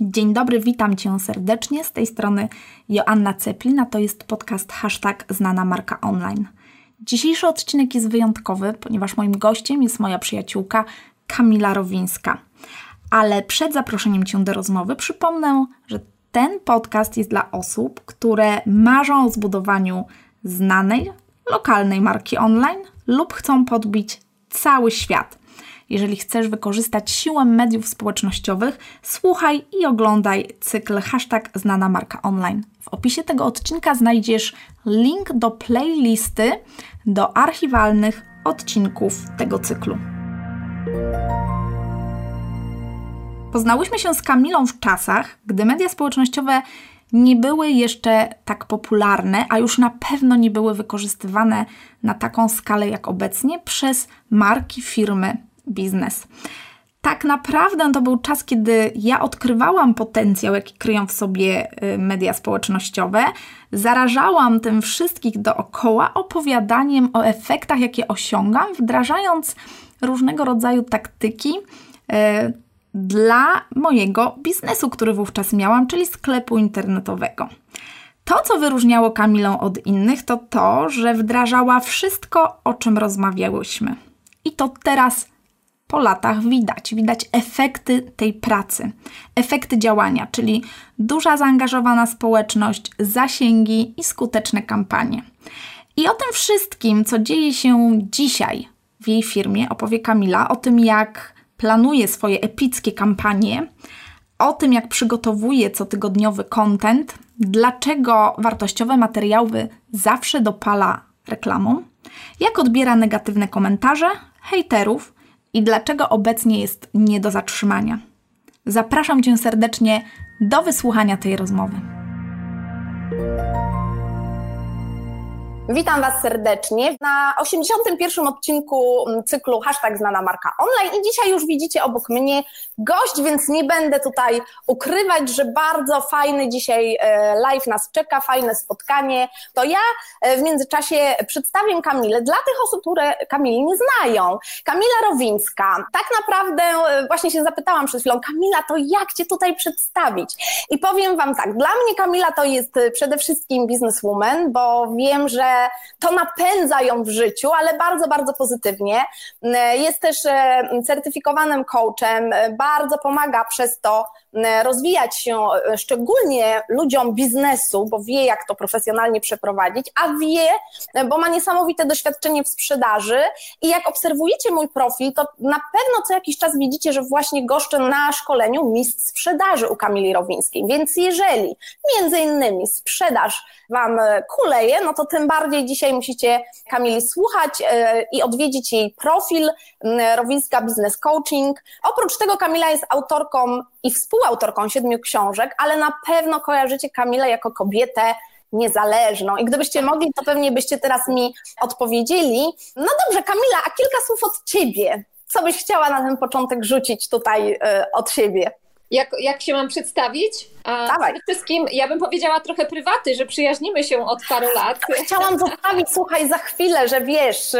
Dzień dobry, witam Cię serdecznie. Z tej strony Joanna Ceplina. To jest podcast hashtag znana marka online. Dzisiejszy odcinek jest wyjątkowy, ponieważ moim gościem jest moja przyjaciółka Kamila Rowińska. Ale przed zaproszeniem Cię do rozmowy przypomnę, że ten podcast jest dla osób, które marzą o zbudowaniu znanej, lokalnej marki online lub chcą podbić cały świat. Jeżeli chcesz wykorzystać siłę mediów społecznościowych, słuchaj i oglądaj cykl hashtag znana marka online. W opisie tego odcinka znajdziesz link do playlisty do archiwalnych odcinków tego cyklu. Poznałyśmy się z Kamilą w czasach, gdy media społecznościowe nie były jeszcze tak popularne, a już na pewno nie były wykorzystywane na taką skalę jak obecnie przez marki, firmy, biznes. Tak naprawdę to był czas, kiedy ja odkrywałam potencjał, jaki kryją w sobie y, media społecznościowe. Zarażałam tym wszystkich dookoła opowiadaniem o efektach, jakie osiągam, wdrażając różnego rodzaju taktyki y, dla mojego biznesu, który wówczas miałam, czyli sklepu internetowego. To, co wyróżniało Kamilę od innych, to to, że wdrażała wszystko, o czym rozmawiałyśmy. I to teraz po latach widać. Widać efekty tej pracy, efekty działania, czyli duża zaangażowana społeczność, zasięgi i skuteczne kampanie. I o tym wszystkim, co dzieje się dzisiaj w jej firmie, opowie Kamila, o tym, jak planuje swoje epickie kampanie, o tym, jak przygotowuje cotygodniowy content, dlaczego wartościowe materiały zawsze dopala reklamą, jak odbiera negatywne komentarze, hejterów i dlaczego obecnie jest nie do zatrzymania. Zapraszam Cię serdecznie do wysłuchania tej rozmowy. Witam Was serdecznie na 81. odcinku cyklu Hashtag Znana Marka Online i dzisiaj już widzicie obok mnie gość, więc nie będę tutaj ukrywać, że bardzo fajny dzisiaj e, live nas czeka, fajne spotkanie. To ja e, w międzyczasie przedstawię Kamilę dla tych osób, które Kamili nie znają. Kamila Rowińska. Tak naprawdę e, właśnie się zapytałam przed chwilą, Kamila, to jak Cię tutaj przedstawić? I powiem Wam tak, dla mnie Kamila to jest przede wszystkim bizneswoman, bo wiem, że to napędza ją w życiu, ale bardzo, bardzo pozytywnie. Jest też e, certyfikowanym coachem, bardzo pomaga przez to rozwijać się e, szczególnie ludziom biznesu, bo wie, jak to profesjonalnie przeprowadzić, a wie, bo ma niesamowite doświadczenie w sprzedaży i jak obserwujecie mój profil, to na pewno co jakiś czas widzicie, że właśnie goszczę na szkoleniu mistrz sprzedaży u Kamili Rowińskiej. Więc jeżeli między innymi sprzedaż Wam kuleje, no to tym bardziej dzisiaj musicie Kamili słuchać e, i odwiedzić jej profil Rowińska Business Coaching. Oprócz tego Kamila jest autorką i współautorką siedmiu książek, ale na pewno kojarzycie Kamilę jako kobietę niezależną. I gdybyście mogli, to pewnie byście teraz mi odpowiedzieli. No dobrze, Kamila, a kilka słów od ciebie. Co byś chciała na ten początek rzucić tutaj y, od siebie? Jak, jak się mam przedstawić? Dawaj. przede wszystkim ja bym powiedziała trochę prywaty, że przyjaźnimy się od paru lat. Chciałam zostawić, słuchaj, za chwilę, że wiesz,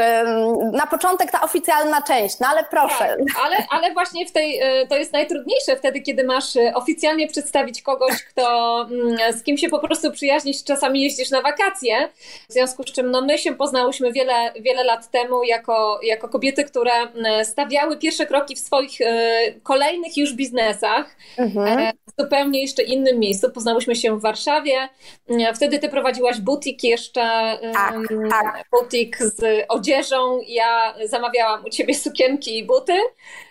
na początek ta oficjalna część, no ale proszę. Tak, ale, ale właśnie w tej, e, to jest najtrudniejsze wtedy, kiedy masz e, oficjalnie przedstawić kogoś, kto, mm, z kim się po prostu przyjaźnisz, czasami jeździsz na wakacje, w związku z czym no, my się poznałyśmy wiele, wiele lat temu jako, jako kobiety, które mm, stawiały pierwsze kroki w swoich e, kolejnych już biznesach, mhm. zupełnie jeszcze innych innym miejscu. Poznałyśmy się w Warszawie. Wtedy ty prowadziłaś butik jeszcze, tak, tak. butik z odzieżą. Ja zamawiałam u ciebie sukienki i buty.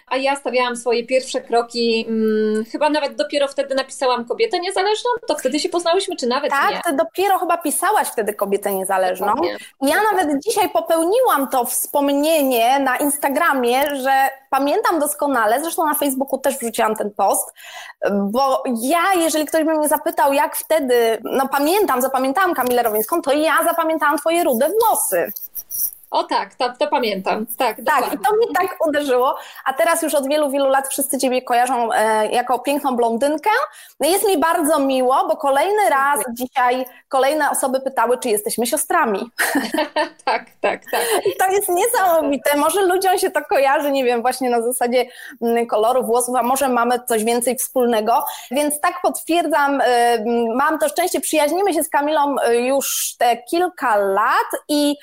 A ja stawiałam swoje pierwsze kroki, hmm, chyba nawet dopiero wtedy napisałam Kobietę Niezależną, to wtedy się poznałyśmy, czy nawet tak, nie? Tak, ty dopiero chyba pisałaś wtedy Kobietę Niezależną. Dokładnie. Ja nawet dzisiaj popełniłam to wspomnienie na Instagramie, że pamiętam doskonale, zresztą na Facebooku też wrzuciłam ten post, bo ja, jeżeli ktoś by mnie zapytał, jak wtedy, no pamiętam, zapamiętałam Kamilę Rowińską, to ja zapamiętałam twoje rude włosy. O tak, to, to pamiętam. Tak, tak i to mnie tak uderzyło. A teraz już od wielu, wielu lat wszyscy Ciebie kojarzą e, jako piękną blondynkę. No jest mi bardzo miło, bo kolejny raz dzisiaj kolejne osoby pytały, czy jesteśmy siostrami. tak, tak, tak. To jest niesamowite. Może ludziom się to kojarzy, nie wiem, właśnie na zasadzie mm, koloru włosów, a może mamy coś więcej wspólnego. Więc tak potwierdzam, e, mam to szczęście, przyjaźnimy się z Kamilą e, już te kilka lat i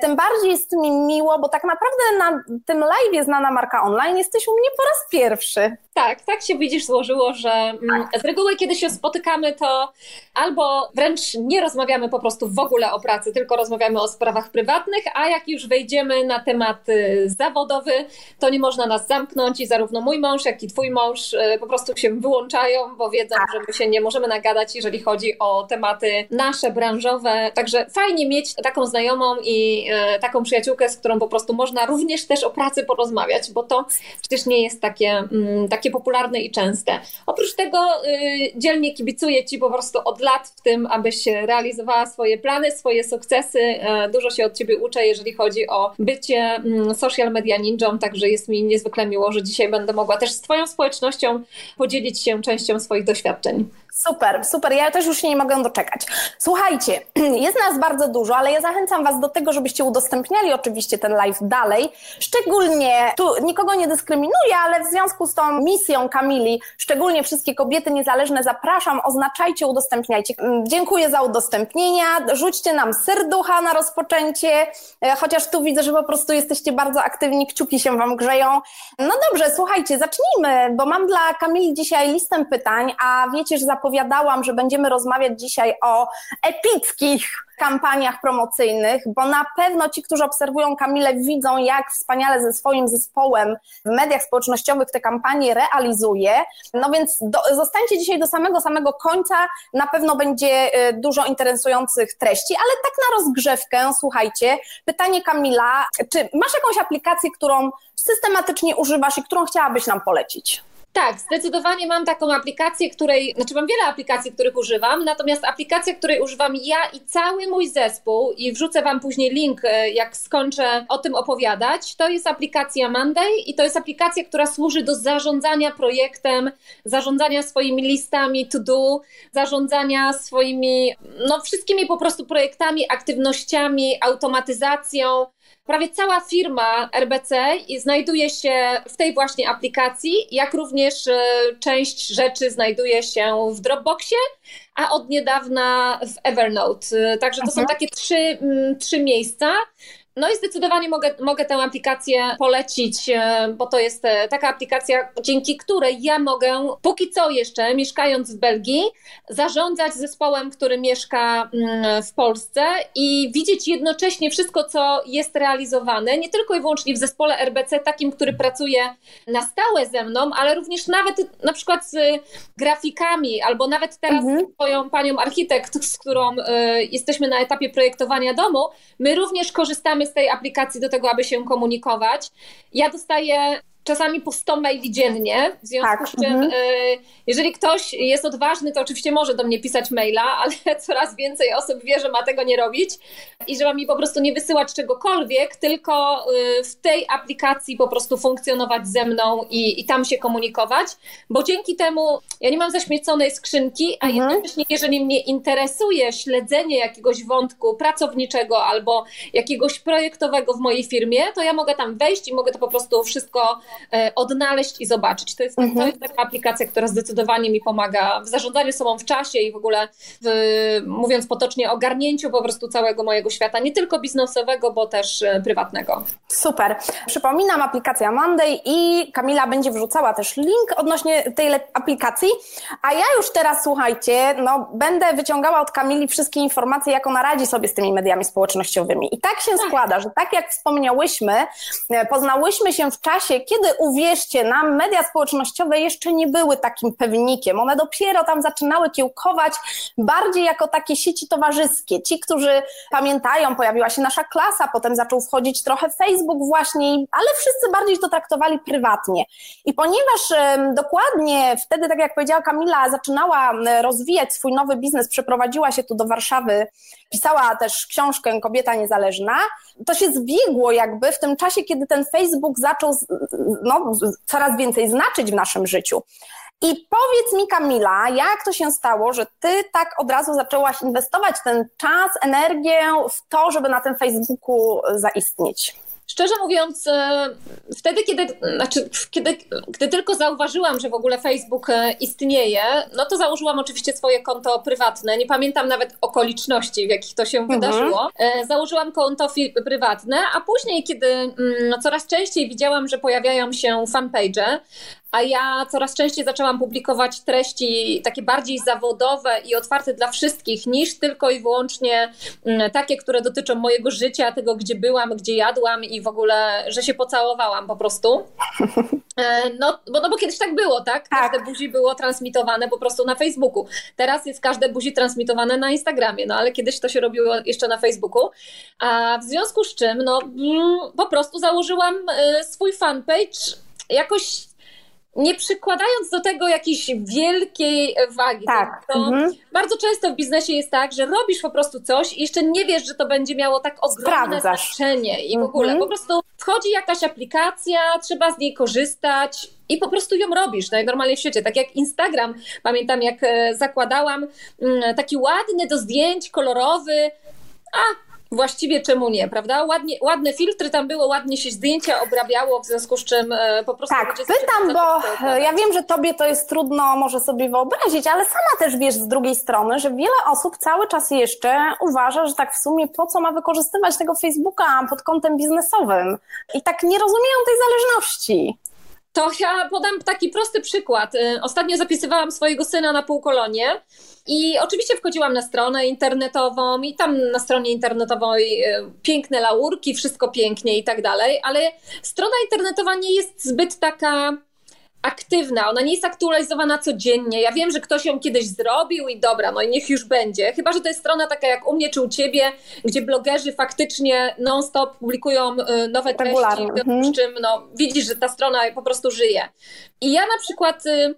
tym bardziej jest mi miło, bo tak naprawdę na tym live znana marka online jesteś u mnie po raz pierwszy. Tak, tak się widzisz złożyło, że mm, z reguły kiedy się spotykamy, to albo wręcz nie rozmawiamy po prostu w ogóle o pracy, tylko rozmawiamy o sprawach prywatnych, a jak już wejdziemy na temat y, zawodowy, to nie można nas zamknąć i zarówno mój mąż, jak i twój mąż y, po prostu się wyłączają, bo wiedzą, że my się nie możemy nagadać, jeżeli chodzi o tematy nasze, branżowe. Także fajnie mieć taką znajomą i y, taką przyjaciółkę, z którą po prostu można również też o pracy porozmawiać, bo to przecież nie jest takie, mm, takie popularne i częste. Oprócz tego y, dzielnie kibicuję Ci po prostu od lat w tym, abyś realizowała swoje plany, swoje sukcesy. Y, dużo się od Ciebie uczę, jeżeli chodzi o bycie y, social media ninją, także jest mi niezwykle miło, że dzisiaj będę mogła też z Twoją społecznością podzielić się częścią swoich doświadczeń. Super, super. Ja też już się nie mogę doczekać. Słuchajcie, jest nas bardzo dużo, ale ja zachęcam Was do tego, żebyście udostępniali oczywiście ten live dalej. Szczególnie, tu nikogo nie dyskryminuję, ale w związku z tą misją Kamili, szczególnie wszystkie kobiety niezależne zapraszam, oznaczajcie, udostępniajcie. Mm, dziękuję za udostępnienia, rzućcie nam serducha na rozpoczęcie, e, chociaż tu widzę, że po prostu jesteście bardzo aktywni, kciuki się Wam grzeją. No dobrze, słuchajcie, zacznijmy, bo mam dla Kamili dzisiaj listę pytań, a wiecie, że zapowiedziałam zapowiadałam, że będziemy rozmawiać dzisiaj o epickich kampaniach promocyjnych, bo na pewno ci, którzy obserwują Kamilę, widzą, jak wspaniale ze swoim zespołem w mediach społecznościowych te kampanie realizuje. No więc do, zostańcie dzisiaj do samego, samego końca. Na pewno będzie y, dużo interesujących treści, ale tak na rozgrzewkę, słuchajcie, pytanie Kamila, czy masz jakąś aplikację, którą systematycznie używasz i którą chciałabyś nam polecić? Tak, zdecydowanie mam taką aplikację, której, znaczy mam wiele aplikacji, których używam, natomiast aplikacja, której używam ja i cały mój zespół i wrzucę Wam później link, e, jak skończę o tym opowiadać, to jest aplikacja Monday i to jest aplikacja, która służy do zarządzania projektem, zarządzania swoimi listami to do, zarządzania swoimi, no wszystkimi po prostu projektami, aktywnościami, automatyzacją, Prawie cała firma RBC znajduje się w tej właśnie aplikacji, jak również e, część rzeczy znajduje się w Dropboxie, a od niedawna w Evernote. Także to Aha. są takie trzy, mm, trzy miejsca. No i zdecydowanie mogę, mogę tę aplikację polecić, e, bo to jest e, taka aplikacja, dzięki której ja mogę, póki co jeszcze, mieszkając w Belgii, zarządzać zespołem, który mieszka mm, w Polsce i widzieć jednocześnie wszystko, co jest realizowane, nie tylko i wyłącznie w zespole RBC, takim, który pracuje na stałe ze mną, ale również nawet na przykład z grafikami, albo nawet teraz mhm. z swoją panią architekt, z którą y, jesteśmy na etapie projektowania domu, my również korzystamy korzystamy z tej aplikacji do tego, aby się komunikować. Ja dostaję czasami po 100 maili dziennie, w związku tak. z czym mhm. y, jeżeli ktoś jest odważny, to oczywiście może do mnie pisać maila, ale coraz więcej osób wie, że ma tego nie robić i że ma mi po prostu nie wysyłać czegokolwiek, tylko y, w tej aplikacji po prostu funkcjonować ze mną i, i tam się komunikować, bo dzięki temu ja nie mam zaśmieconej skrzynki, a mhm. jednocześnie jeżeli mnie interesuje śledzenie jakiegoś wątku pracowniczego albo jakiegoś projektowego w mojej firmie, to ja mogę tam wejść i mogę to po prostu wszystko odnaleźć i zobaczyć. To jest, mhm. to jest taka aplikacja, która zdecydowanie mi pomaga w zarządzaniu sobą w czasie i w ogóle, w, mówiąc potocznie, ogarnięciu po prostu całego mojego świata, nie tylko biznesowego, bo też e, prywatnego. Super. Przypominam, aplikacja Monday i Kamila będzie wrzucała też link odnośnie tej aplikacji, a ja już teraz, słuchajcie, no, będę wyciągała od Kamili wszystkie informacje, jak ona radzi sobie z tymi mediami społecznościowymi. I tak się tak. składa, że tak jak wspomniałyśmy, e, poznałyśmy się w czasie, kiedy wtedy, uwierzcie nam, media społecznościowe jeszcze nie były takim pewnikiem. One dopiero tam zaczynały kiełkować bardziej jako takie sieci towarzyskie. Ci, którzy pamiętają, pojawiła się nasza klasa, potem zaczął wchodzić trochę Facebook właśnie, ale wszyscy bardziej to traktowali prywatnie. I ponieważ dokładnie wtedy, tak jak powiedziała Kamila, zaczynała rozwijać swój nowy biznes, przeprowadziła się tu do Warszawy, pisała też książkę Kobieta Niezależna, to się zbiegło jakby w tym czasie, kiedy ten Facebook zaczął no, coraz więcej znaczyć w naszym życiu. I powiedz mi, Kamila, jak to się stało, że ty tak od razu zaczęłaś inwestować ten czas, energię w to, żeby na tym Facebooku zaistnieć? Szczerze mówiąc, e, wtedy, kiedy, znaczy, kiedy, gdy tylko zauważyłam, że w ogóle Facebook e, istnieje, no to założyłam oczywiście swoje konto prywatne. Nie pamiętam nawet okoliczności, w jakich to się mhm. wydarzyło. E, założyłam konto prywatne, a później, kiedy mm, coraz częściej widziałam, że pojawiają się fanpage, a ja coraz częściej zaczęłam publikować treści takie bardziej zawodowe i otwarte dla wszystkich, niż tylko i wyłącznie mm, takie, które dotyczą mojego życia, tego, gdzie byłam, gdzie jadłam i w ogóle, że się pocałowałam po prostu. E, no, bo, no bo kiedyś tak było, tak? tak? Każde buzi było transmitowane po prostu na Facebooku. Teraz jest każde buzi transmitowane na Instagramie, no ale kiedyś to się robiło jeszcze na Facebooku. A w związku z czym, no mm, po prostu założyłam e, swój fanpage jakoś nie przykładając do tego jakiejś wielkiej wagi. Tak. To mhm. Bardzo często w biznesie jest tak, że robisz po prostu coś i jeszcze nie wiesz, że to będzie miało tak ogromne Sprawdzasz. znaczenie i w ogóle mhm. po prostu wchodzi jakaś aplikacja, trzeba z niej korzystać i po prostu ją robisz najnormalniej w świecie. Tak jak Instagram, pamiętam jak e, zakładałam, mm, taki ładny do zdjęć, kolorowy, a właściwie czemu nie, prawda? Ładnie, ładne filtry tam było, ładnie się zdjęcia obrabiało, w związku z czym e, po prostu... Tak, pytam, bo ja wiem, że tobie to jest trudno może sobie wyobrazić, ale sama też wiesz z drugiej strony, że wiele osób cały czas jeszcze uważa, że tak w sumie po co ma wykorzystywać tego Facebooka pod kątem biznesowym i tak nie rozumieją tej zależności. To ja podam taki prosty przykład. Y, ostatnio zapisywałam swojego syna na półkolonie i oczywiście wchodziłam na stronę internetową i tam na stronie internetowej y, piękne laurki, wszystko pięknie i tak dalej, ale strona internetowa nie jest zbyt taka aktywna, ona nie jest aktualizowana codziennie. Ja wiem, że ktoś ją kiedyś zrobił i dobra, no i niech już będzie. Chyba, że to jest strona taka jak u mnie czy u ciebie, gdzie blogerzy faktycznie non-stop publikują y, nowe treści, z mhm. czym no, widzisz, że ta strona po prostu żyje. I ja na przykład y,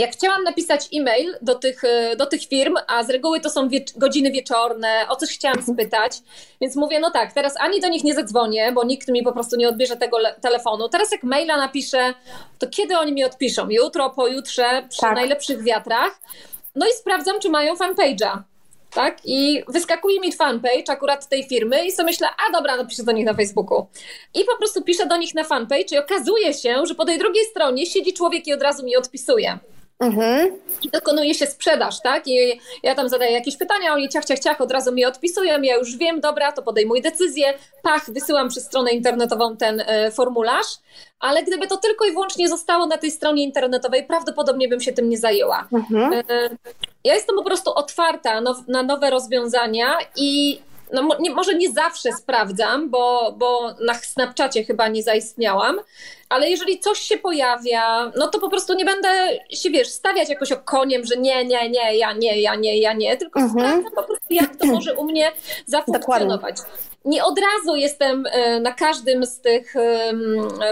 jak chciałam napisać e-mail do tych, e, do tych firm, a z reguły to są wiecz godziny wieczorne, o coś chciałam spytać, więc mówię, no tak, teraz ani do nich nie zadzwonię, bo nikt mi po prostu nie odbierze tego telefonu. Teraz jak maila napiszę, to kiedy oni mi odpiszą? Jutro, pojutrze, przy tak. najlepszych wiatrach. No i sprawdzam, czy mają fanpage'a. Tak? I wyskakuje mi fanpage akurat tej firmy i sobie myślę, a dobra, napiszę do nich na Facebooku. I po prostu piszę do nich na fanpage i okazuje się, że po tej drugiej stronie siedzi człowiek i od razu mi odpisuje. Mhm. I dokonuje się sprzedaż, tak? I ja tam zadaję jakieś pytania, oni ciach, ciach, ciach, od razu mi odpisują, ja już wiem, dobra, to podejmuję decyzję, pach, wysyłam przez stronę internetową ten y, formularz, ale gdyby to tylko i wyłącznie zostało na tej stronie internetowej, prawdopodobnie bym się tym nie zajęła. Mhm. Y, ja jestem po prostu otwarta now, na nowe rozwiązania i no, nie, może nie zawsze sprawdzam, bo, bo na Snapchacie chyba nie zaistniałam, ale jeżeli coś się pojawia, no to po prostu nie będę się, wiesz, stawiać jakoś o koniem, że nie, nie, nie, ja nie, ja nie, ja nie, tylko mhm. sprawdzam po prostu, jak to może u mnie zafunkcjonować. Dokładnie nie od razu jestem e, na każdym z tych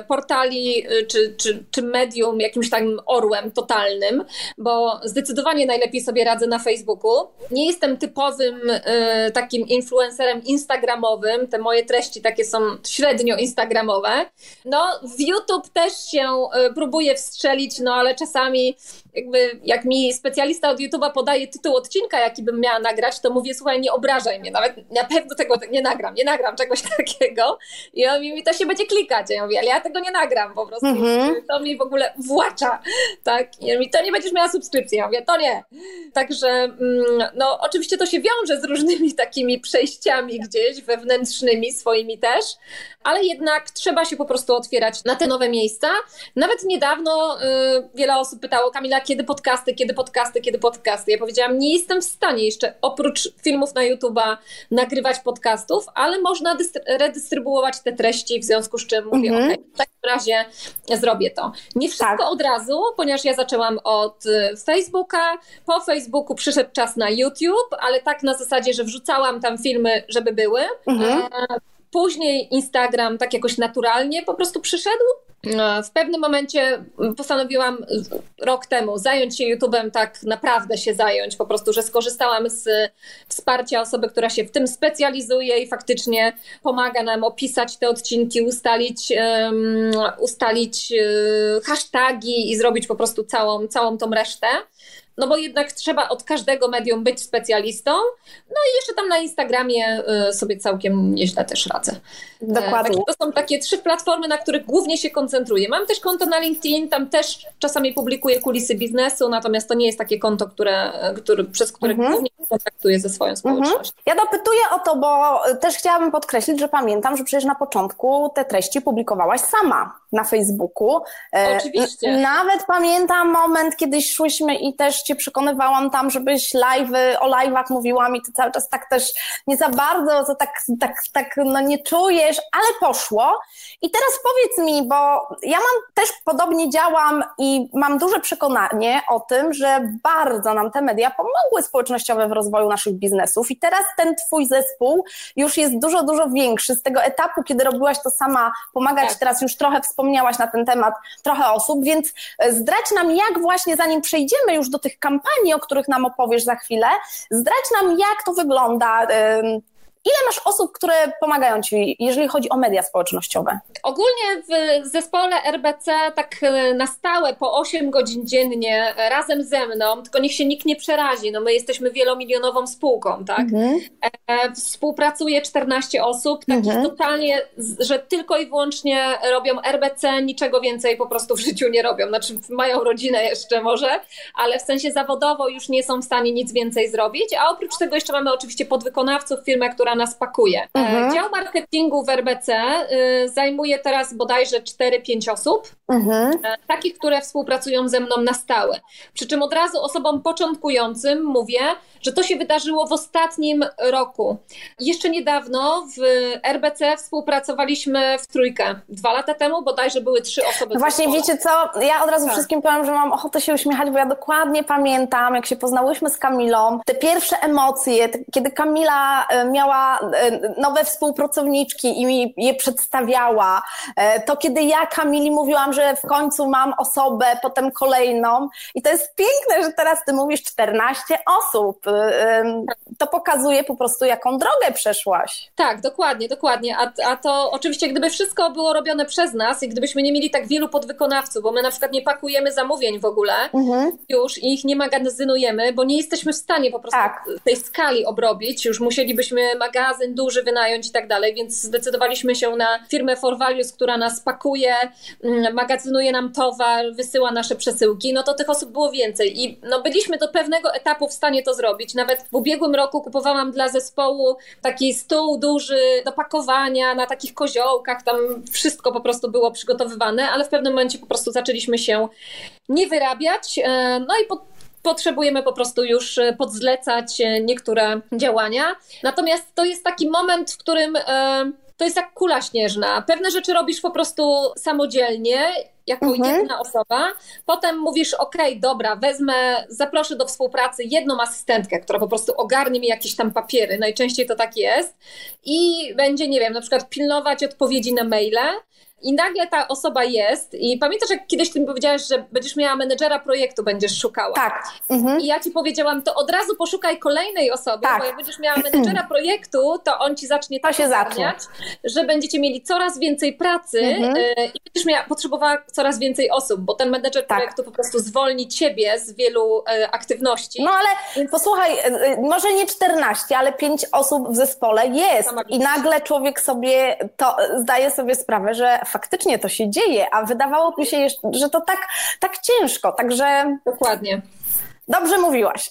portali e, czy, czy, czy medium jakimś takim orłem totalnym, bo zdecydowanie najlepiej sobie radzę na Facebooku. Nie jestem typowym e, takim influencerem instagramowym. Te moje treści takie są średnio instagramowe. No, w YouTube też się próbuję wstrzelić, no ale czasami jakby jak mi specjalista od YouTube'a podaje tytuł odcinka, jaki bym miała nagrać, to mówię, słuchaj, nie obrażaj mnie, nawet na pewno tego nie nagram, nie nagram czegoś takiego. I on mi, to się będzie klikać. Ja mówię, ale ja tego nie nagram po prostu. Mm-hmm. To mi w ogóle włacza, tak? I on mi, to nie będziesz miała subskrypcji. Ja mówię, to nie. Także, mm, no oczywiście to się wiąże z różnymi takimi przejściami gdzieś wewnętrznymi, swoimi też, ale jednak trzeba się po prostu otwierać na te nowe miejsca. Nawet niedawno y, wiele osób pytało, Kamila, kiedy podcasty, kiedy podcasty, kiedy podcasty. Ja powiedziałam, nie jestem w stanie jeszcze oprócz filmów na YouTube'a nagrywać podcastów, ale można redystrybuować te treści, w związku z czym mówię, mhm. ok, w takim razie zrobię to. Nie wszystko tak. od razu, ponieważ ja zaczęłam od y, Facebooka, po Facebooku przyszedł czas na YouTube, ale tak na zasadzie, że wrzucałam tam filmy, żeby były. Mhm. Później Instagram tak jakoś naturalnie po prostu przyszedł. W pewnym momencie postanowiłam rok temu zająć się YouTube'em, tak naprawdę się zająć, po prostu, że skorzystałam z wsparcia osoby, która się w tym specjalizuje i faktycznie pomaga nam opisać te odcinki, ustalić, um, ustalić uh, hashtagi i zrobić po prostu całą, całą tą resztę no bo jednak trzeba od każdego medium być specjalistą. No i jeszcze tam na Instagramie y, sobie całkiem nieźle też radzę. Dokładnie. E, to są takie trzy platformy, na których głównie się koncentruję. Mam też konto na LinkedIn, tam też czasami publikuję kulisy biznesu, natomiast to nie jest takie konto, które, które przez które mhm. głównie kontaktuję ze swoją mhm. społecznością. Ja dopytuję o to, bo też chciałabym podkreślić, że pamiętam, że przecież na początku te treści publikowałaś sama na Facebooku. E, Oczywiście. Nawet pamiętam moment, kiedy szłyśmy i też cię przekonywałam tam, żebyś live, o live'ach mówiłam i ty cały czas tak też nie za bardzo, to tak, tak, tak no nie czujesz, ale poszło. I teraz powiedz mi, bo ja mam też podobnie działam i mam duże przekonanie o tym, że bardzo nam te media pomogły społecznościowe w rozwoju naszych biznesów i teraz ten twój zespół już jest dużo, dużo większy. Z tego etapu, kiedy robiłaś to sama pomagać, tak. teraz już trochę wspomniałaś na ten temat, trochę osób, więc zdradź nam, jak właśnie zanim przejdziemy już do tych tych kampanii, o których nam opowiesz za chwilę. Zdradź nam, jak to wygląda, Ile masz osób, które pomagają Ci, jeżeli chodzi o media społecznościowe? Ogólnie w zespole RBC tak e, na stałe po 8 godzin dziennie e, razem ze mną, tylko niech się nikt nie przerazi, no my jesteśmy wielomilionową spółką, tak? Mhm. E, współpracuje 14 osób, takich mhm. totalnie, że tylko i wyłącznie robią RBC, niczego więcej po prostu w życiu nie robią. Znaczy mają rodzinę jeszcze może, ale w sensie zawodowo już nie są w stanie nic więcej zrobić, a oprócz tego jeszcze mamy oczywiście podwykonawców, firmę, która nas pakuje. E, mhm. Dział marketingu w RBC y, zajmuje teraz bodajże 4-5 osób, mhm. E, takich, które współpracują ze mną na stałe. Przy czym od razu osobom początkującym mówię, że to się wydarzyło w ostatnim roku. Jeszcze niedawno w RBC współpracowaliśmy w trójkę. Dwa lata temu bodajże były trzy osoby. Właśnie wiecie co, ja od razu tak. wszystkim powiem, że mam ochotę się uśmiechać, bo ja dokładnie pamiętam, jak się poznałyśmy z Kamilą, te pierwsze emocje, kiedy Kamila e, miała e, nowe współpracowniczki i mi je przedstawiała, e, to kiedy ja Kamili mówiłam, że w końcu mam osobę, potem kolejną i to jest piękne, że teraz ty mówisz 14 osób, to pokazuje po prostu, jaką drogę przeszłaś. Tak, dokładnie, dokładnie. A, a to oczywiście, gdyby wszystko było robione przez nas i gdybyśmy nie mieli tak wielu podwykonawców, bo my na przykład nie pakujemy zamówień w ogóle mhm. już i ich nie magazynujemy, bo nie jesteśmy w stanie po prostu tak. tej skali obrobić. Już musielibyśmy magazyn duży wynająć i tak dalej, więc zdecydowaliśmy się na firmę For Values, która nas pakuje, mm, magazynuje nam towar, wysyła nasze przesyłki. No to tych osób było więcej i no byliśmy do pewnego etapu w stanie to zrobić zrobić. Nawet w ubiegłym roku kupowałam dla zespołu taki stół duży do pakowania na takich koziołkach, tam wszystko po prostu było przygotowywane, ale w pewnym momencie po prostu zaczęliśmy się nie wyrabiać. E, no i po potrzebujemy po prostu już e, podzlecać e, niektóre działania. Natomiast to jest taki moment, w którym to jest jak kula śnieżna. Pewne rzeczy robisz po prostu samodzielnie jako mhm. jedna osoba. Potem mówisz, ok, dobra, wezmę, zaproszę do współpracy jedną asystentkę, która po prostu ogarnie mi jakieś tam papiery, najczęściej to tak jest i będzie, nie wiem, na przykład pilnować odpowiedzi na maile, i nagle ta osoba jest i pamiętasz, jak kiedyś ty mi powiedziałaś, że będziesz miała menedżera projektu, będziesz szukała. Tak. Mhm. I ja ci powiedziałam, to od razu poszukaj kolejnej osoby, tak. bo jak będziesz miała menedżera projektu, to on ci zacznie to tak się zacznie. że będziecie mieli coraz więcej pracy mhm. Y, i będziesz miała, potrzebowała coraz więcej osób, bo ten menedżer tak. projektu po prostu zwolni ciebie z wielu y, aktywności. No ale Więc... posłuchaj, y, może nie 14, ale 5 osób w zespole jest i nagle człowiek sobie to zdaje sobie sprawę, że faktycznie to się dzieje, a wydawałoby się, że to tak, tak ciężko, także... Dokładnie. Dobrze mówiłaś.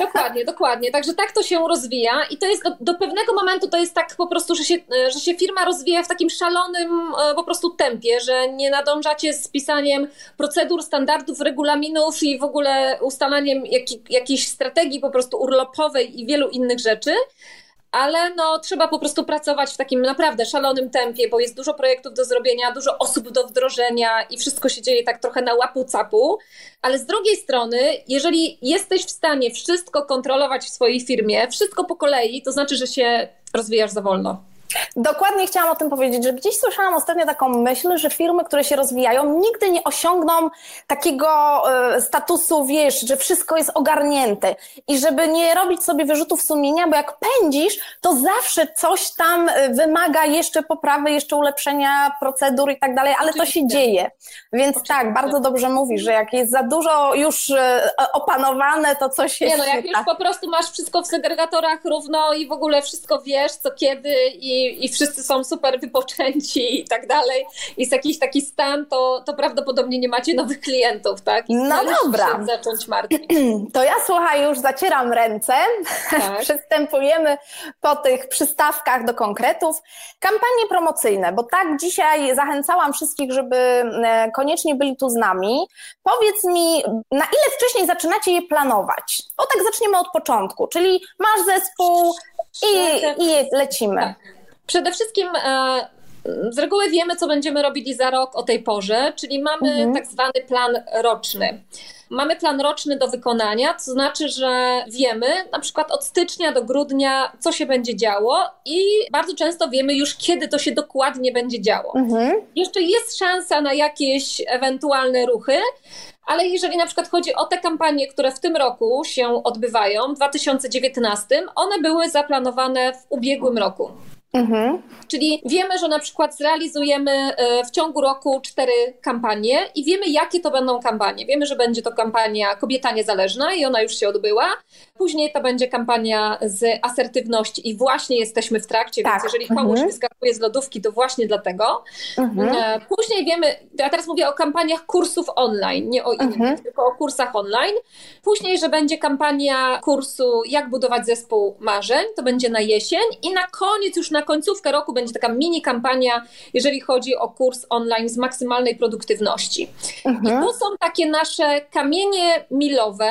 Dokładnie, dokładnie. Także tak to się rozwija i to jest do, do, pewnego momentu to jest tak po prostu, że się, że się firma rozwija w takim szalonym e, po prostu tempie, że nie nadążacie z pisaniem procedur, standardów, regulaminów i w ogóle ustalaniem jak, jakiejś strategii po prostu urlopowej i wielu innych rzeczy ale no, trzeba po prostu pracować w takim naprawdę szalonym tempie, bo jest dużo projektów do zrobienia, dużo osób do wdrożenia i wszystko się dzieje tak trochę na łapu capu. Ale z drugiej strony, jeżeli jesteś w stanie wszystko kontrolować w swojej firmie, wszystko po kolei, to znaczy, że się rozwijasz za wolno. Dokładnie chciałam o tym powiedzieć, że gdzieś słyszałam ostatnio taką myśl, że firmy, które się rozwijają, nigdy nie osiągną takiego y, statusu, wiesz, że wszystko jest ogarnięte i żeby nie robić sobie wyrzutów sumienia, bo jak pędzisz, to zawsze coś tam e, wymaga jeszcze poprawy, jeszcze ulepszenia procedur i tak dalej, ale to się dzieje. Więc Oczywiście. tak, bardzo dobrze mówisz, że jak jest za dużo już y, opanowane, to coś jest... Nie no, jak już po prostu masz wszystko w segregatorach równo i w ogóle wszystko wiesz, co kiedy i i, wszyscy są super wypoczęci i tak dalej, jest jakiś taki stan, to, to prawdopodobnie nie macie nowych klientów, tak? I no dobra. zacząć. To ja słuchaj, już zacieram ręce. Tak. Przystępujemy po tych przystawkach do konkretów. Kampanie promocyjne, bo tak dzisiaj zachęcałam wszystkich, żeby e, koniecznie byli tu z nami. Powiedz mi, na ile wcześniej zaczynacie je planować? O tak zaczniemy od początku, czyli masz zespół i, i lecimy. Przede wszystkim e, z reguły wiemy, co będziemy robili za rok o tej porze, czyli mamy mhm. tak zwany plan roczny. Mamy plan roczny do wykonania, to znaczy, że wiemy na przykład od stycznia do grudnia, co się będzie działo, i bardzo często wiemy już, kiedy to się dokładnie będzie działo. Mhm. Jeszcze jest szansa na jakieś ewentualne ruchy, ale jeżeli na przykład chodzi o te kampanie, które w tym roku się odbywają, w 2019, one były zaplanowane w ubiegłym roku. Mhm. Czyli wiemy, że na przykład zrealizujemy e, w ciągu roku cztery kampanie i wiemy, jakie to będą kampanie. Wiemy, że będzie to kampania Kobieta Niezależna i ona już się odbyła. Później to będzie kampania z asertywności i właśnie jesteśmy w trakcie, tak. więc jeżeli komuś mhm. wyskakuje z lodówki, to właśnie dlatego. Mhm. E, później wiemy, ja teraz mówię o kampaniach kursów online, nie o innych, mhm. tylko o kursach online. Później, że będzie kampania kursu Jak budować zespół marzeń, to będzie na jesień i na koniec już na końcówkę roku będzie taka mini kampania, jeżeli chodzi o kurs online z maksymalnej produktywności. Mhm. I to są takie nasze kamienie milowe,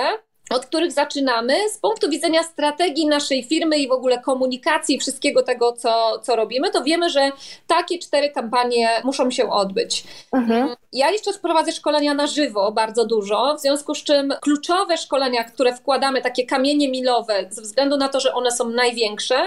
od których zaczynamy z punktu widzenia strategii naszej firmy i w ogóle komunikacji wszystkiego tego, co, co robimy, to wiemy, że takie cztery kampanie muszą się odbyć. Mhm. Ja jeszcze prowadzę szkolenia na żywo bardzo dużo, w związku z czym kluczowe szkolenia, które wkładamy, takie kamienie milowe, ze względu na to, że one są największe,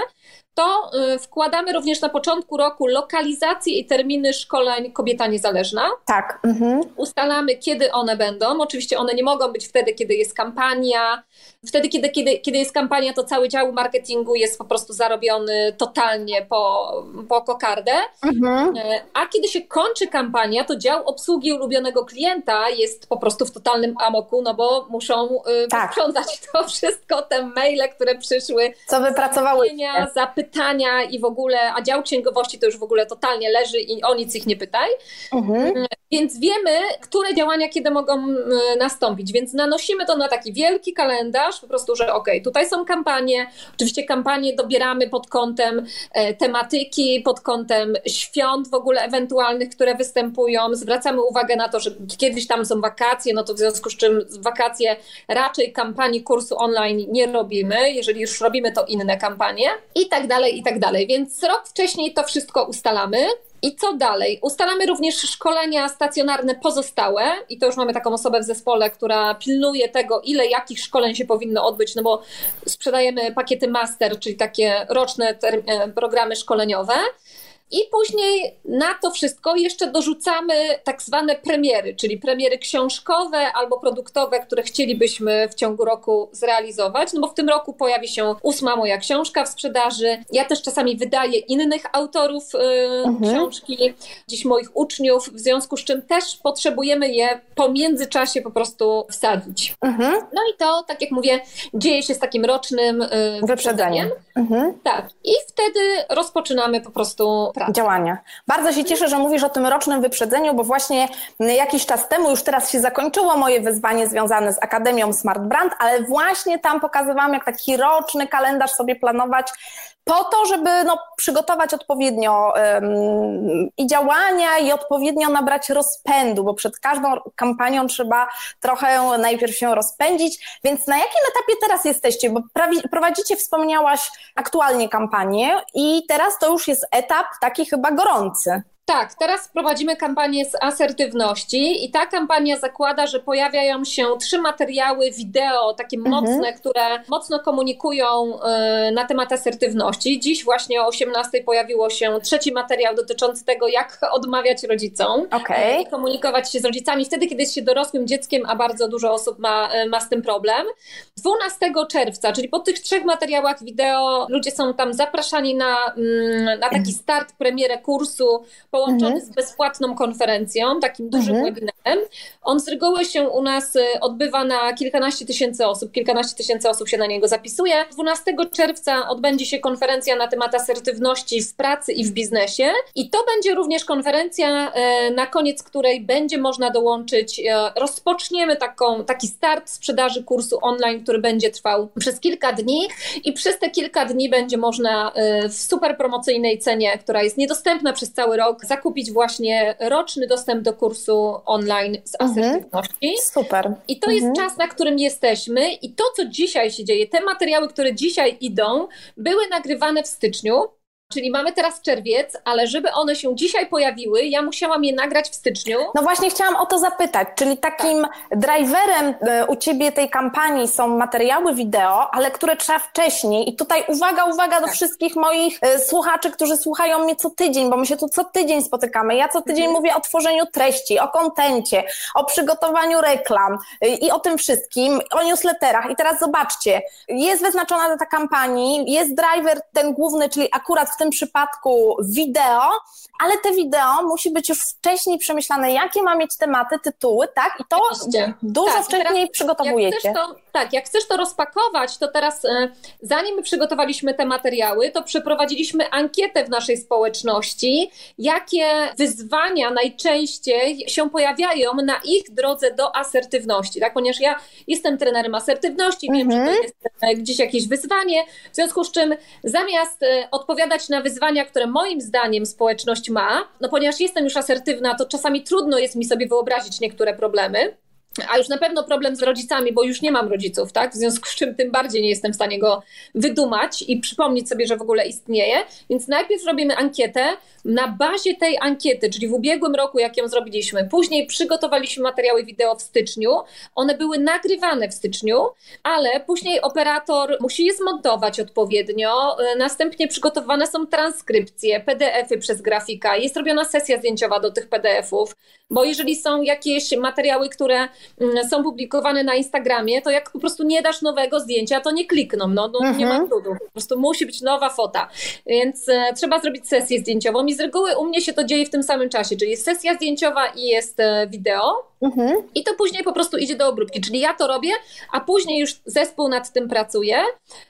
to y, wkładamy również na początku roku lokalizację i terminy szkoleń Kobieta Niezależna. Tak. Mhm. Ustalamy, kiedy one będą. Oczywiście one nie mogą być wtedy, kiedy jest kampania. Wtedy, kiedy, kiedy, kiedy jest kampania, to cały dział marketingu jest po prostu zarobiony totalnie po, po kokardę. Mhm. E, a kiedy się kończy kampania, to dział obsługi ulubionego klienta jest po prostu w totalnym amoku, no bo muszą y, tak. to wszystko, te maile, które przyszły. Co wypracowały. Zapytania, pytania i w ogóle, a dział księgowości to już w ogóle totalnie leży i o nic ich nie pytaj. Mhm. Mm, więc wiemy, które działania kiedy mogą mm, nastąpić, więc nanosimy to na taki wielki kalendarz, po prostu, że ok, tutaj są kampanie, oczywiście kampanie dobieramy pod kątem e, tematyki, pod kątem świąt w ogóle ewentualnych, które występują, zwracamy uwagę na to, że kiedyś tam są wakacje, no to w związku z czym wakacje raczej kampanii kursu online nie robimy, jeżeli już robimy to inne kampanie i tak dalej, i tak dalej. Więc rok wcześniej to wszystko ustalamy. I co dalej? Ustalamy również szkolenia stacjonarne pozostałe i to już mamy taką osobę w zespole, która pilnuje tego, ile jakich szkoleń się powinno odbyć, no bo sprzedajemy pakiety master, czyli takie roczne e, programy szkoleniowe. I później na to wszystko jeszcze dorzucamy tak zwane premiery, czyli premiery książkowe albo produktowe, które chcielibyśmy w ciągu roku zrealizować. No bo w tym roku pojawi się ósma moja książka w sprzedaży. Ja też czasami wydaję innych autorów y, mhm. książki, dziś moich uczniów, w związku z czym też potrzebujemy je po międzyczasie po prostu wsadzić. Mhm. No i to, tak jak mówię, dzieje się z takim rocznym y, wyprzedzeniem. Mhm. Tak. I wtedy rozpoczynamy po prostu pracę Działania. Bardzo się cieszę, że mówisz o tym rocznym wyprzedzeniu, bo właśnie jakiś czas temu, już teraz się zakończyło moje wyzwanie związane z Akademią Smart Brand, ale właśnie tam pokazywałam, jak taki roczny kalendarz sobie planować po to, żeby no, przygotować odpowiednio um, i działania, i odpowiednio nabrać rozpędu, bo przed każdą kampanią trzeba trochę najpierw się rozpędzić. Więc na jakim etapie teraz jesteście? Bo prowadzicie, wspomniałaś, aktualnie kampanię i teraz to już jest etap taki chyba gorący. Tak, teraz prowadzimy kampanię z asertywności i ta kampania zakłada, że pojawiają się trzy materiały wideo, takie mhm. mocne, które mocno komunikują y, na temat asertywności. Dziś właśnie o 18 pojawiło się trzeci materiał dotyczący tego, jak odmawiać rodzicom okay. i komunikować się z rodzicami wtedy, kiedy jest się dorosłym dzieckiem, a bardzo dużo osób ma, y, ma z tym problem. 12 czerwca, czyli po tych trzech materiałach wideo, ludzie są tam zapraszani na, mm, na taki start, premierę kursu połączony mhm. z bezpłatną konferencją, takim dużym mhm. webinarem. On z reguły się u nas y, odbywa na kilkanaście tysięcy osób, kilkanaście tysięcy osób się na niego zapisuje. 12 czerwca odbędzie się konferencja na temat asertywności w pracy i w biznesie i to będzie również konferencja, y, na koniec której będzie można dołączyć, y, rozpoczniemy taką, taki start sprzedaży kursu online, który będzie trwał przez kilka dni i przez te kilka dni będzie można w super promocyjnej cenie, która jest niedostępna przez cały rok, zakupić właśnie roczny dostęp do kursu online z mhm. asertywności. Mhm. Super. I to mhm. jest czas, na którym jesteśmy i to, co dzisiaj się dzieje, te materiały, które dzisiaj idą, były nagrywane w styczniu, Czyli mamy teraz czerwiec, ale żeby one się dzisiaj pojawiły, ja musiałam je nagrać w styczniu. No właśnie chciałam o to zapytać, czyli takim tak. driverem e, u Ciebie tej kampanii są materiały wideo, ale które trzeba wcześniej i tutaj uwaga, uwaga do tak. wszystkich moich e, słuchaczy, którzy słuchają mnie co tydzień, bo my się tu co tydzień spotykamy. Ja co tydzień mhm. mówię o tworzeniu treści, o kontencie, o przygotowaniu reklam e, i o tym wszystkim, o newsletterach i teraz zobaczcie, jest wyznaczona data kampanii, jest driver ten główny, czyli akurat w tym przypadku wideo, ale te wideo musi być już wcześniej przemyślane, jakie ma mieć tematy, tytuły, tak? I to Oczywiście. dużo tak, wcześniej przygotowujecie. Jak to, tak, jak chcesz to rozpakować, to teraz e, zanim my przygotowaliśmy te materiały, to przeprowadziliśmy ankietę w naszej społeczności, jakie wyzwania najczęściej się pojawiają na ich drodze do asertywności, tak? Ponieważ ja jestem trenerem asertywności, wiem, że to mhm. jest e, gdzieś jakieś wyzwanie, w związku z czym zamiast e, odpowiadać na wyzwania, które moim zdaniem społeczność ma, no ponieważ jestem już asertywna, to czasami trudno jest mi sobie wyobrazić niektóre problemy. A już na pewno problem z rodzicami, bo już nie mam rodziców, tak? W związku z czym tym bardziej nie jestem w stanie go wydumać i przypomnieć sobie, że w ogóle istnieje. Więc najpierw robimy ankietę. Na bazie tej ankiety, czyli w ubiegłym roku, jak ją zrobiliśmy, później przygotowaliśmy materiały wideo w styczniu. One były nagrywane w styczniu, ale później operator musi je zmontować odpowiednio. Następnie przygotowane są transkrypcje, PDF-y przez grafika. Jest robiona sesja zdjęciowa do tych PDF-ów, bo jeżeli są jakieś materiały, które Mm, są publikowane na Instagramie, to jak po prostu nie dasz nowego zdjęcia, to nie klikną, no, no mhm. nie ma trudu. Po prostu musi być nowa fota. Więc e, trzeba zrobić sesję zdjęciową i z reguły u mnie się to dzieje w tym samym czasie, czyli jest sesja zdjęciowa i jest e, wideo. Mhm. I to później po prostu idzie do obróbki. Czyli ja to robię, a później już zespół nad tym pracuje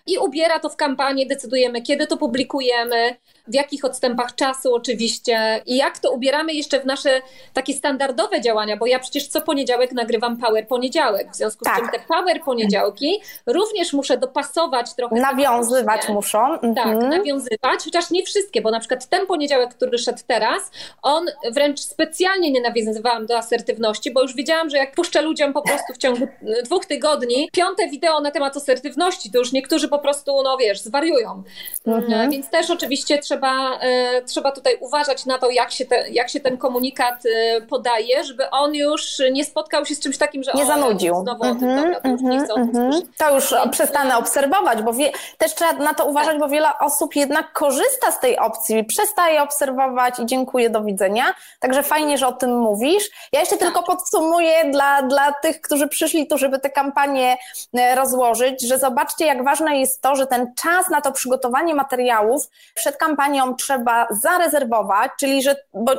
i ubiera to w kampanię, decydujemy, kiedy to publikujemy, w jakich odstępach czasu oczywiście i jak to ubieramy jeszcze w nasze takie standardowe działania, bo ja przecież co poniedziałek nagrywam Power Poniedziałek, w związku tak. z czym te Power Poniedziałki również muszę dopasować trochę. Nawiązywać muszą. Tak, mhm. Tak, nawiązywać, chociaż nie wszystkie, bo na przykład ten poniedziałek, który szedł teraz, on wręcz specjalnie nie nawiązywałam do asertywności, bo już wiedziałam, że jak puszczę ludziom po prostu w ciągu dwóch tygodni piąte wideo na temat asertywności, to już niektórzy po prostu, no wiesz, zwariują. Mhm. Więc też oczywiście trzeba trzeba, e, trzeba tutaj uważać na to, jak się, te, jak się ten komunikat e, podaje, żeby on już nie spotkał się z czymś takim, że nie zanudził. Znowu mm -hmm, tym, dobra, to już nie chcę mm -hmm. To już przestanę obserwować, bo wie, też trzeba na to uważać, tak. bo wiele osób jednak korzysta z tej opcji, przestaje obserwować i dziękuję, do widzenia. Także fajnie, że o tym mówisz. Ja jeszcze tak. tylko podsumuję dla, dla tych, którzy przyszli tu, żeby tę kampanię e, rozłożyć, że zobaczcie, jak ważne jest to, że ten czas na to przygotowanie materiałów przed kampanią kampanią trzeba zarezerwować, czyli że, bo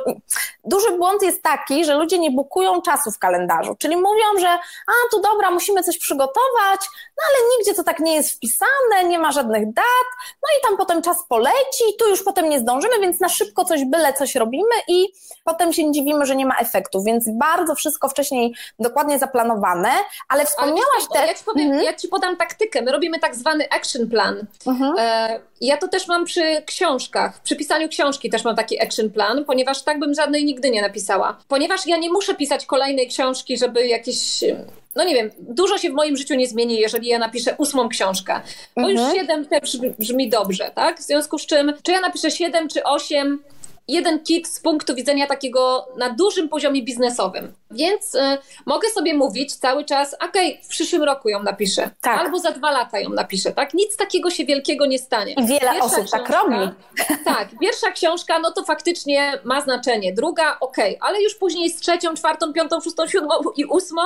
duży błąd jest taki, że ludzie nie bukują czasu w kalendarzu, czyli mówią, że a tu dobra, musimy coś przygotować, no ale gdzie to tak nie jest wpisane, nie ma żadnych dat, no i tam potem czas poleci, tu już potem nie zdążymy, więc na szybko coś byle coś robimy i potem się dziwimy, że nie ma efektu, więc bardzo wszystko wcześniej dokładnie zaplanowane, ale wspomniałaś też... Ja ci, powiem, mhm. ja ci podam taktykę, my robimy tak zwany action plan. Mhm. E, ja to też mam przy książkach, przy pisaniu książki też mam taki action plan, ponieważ tak bym żadnej nigdy nie napisała. Ponieważ ja nie muszę pisać kolejnej książki, żeby jakieś no nie wiem, dużo się w moim życiu nie zmieni, jeżeli ja napiszę ósmą książkę. Bo już Mhm. siedem też brzmi dobrze, tak? W związku z czym, czy ja napiszę siedem, czy osiem, jeden kit z punktu widzenia takiego na dużym poziomie biznesowym. Więc y, mogę sobie mówić cały czas, okej, w przyszłym roku ją napiszę, Tak. albo za dwa lata ją napiszę, tak? Nic takiego się wielkiego nie stanie. I wiele osób tak robi. Tak, pierwsza książka, no to faktycznie ma znaczenie. Druga, okej, ale już później z trzecią, czwartą, piątą, szóstą, siódmą i ósmą,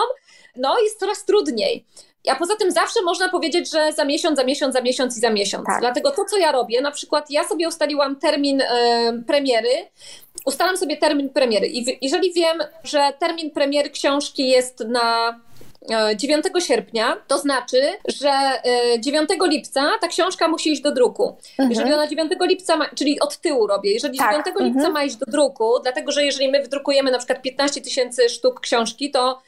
no jest coraz trudniej. A poza tym zawsze można powiedzieć, że za miesiąc, za miesiąc, za miesiąc i za miesiąc. Tak. Dlatego to, co ja robię, na przykład ja sobie ustaliłam termin e, premiery, ustalam sobie termin premiery i w, jeżeli wiem, że termin premiery książki jest na e, 9 sierpnia, to znaczy, że e, 9 lipca ta książka musi iść do druku. Jeżeli ona 9 lipca, ma, czyli od tyłu robię, jeżeli Mhm. Tak, 9 lipca mhm. ma iść do druku, dlatego że jeżeli my wydrukujemy na przykład 15 tysięcy sztuk książki, to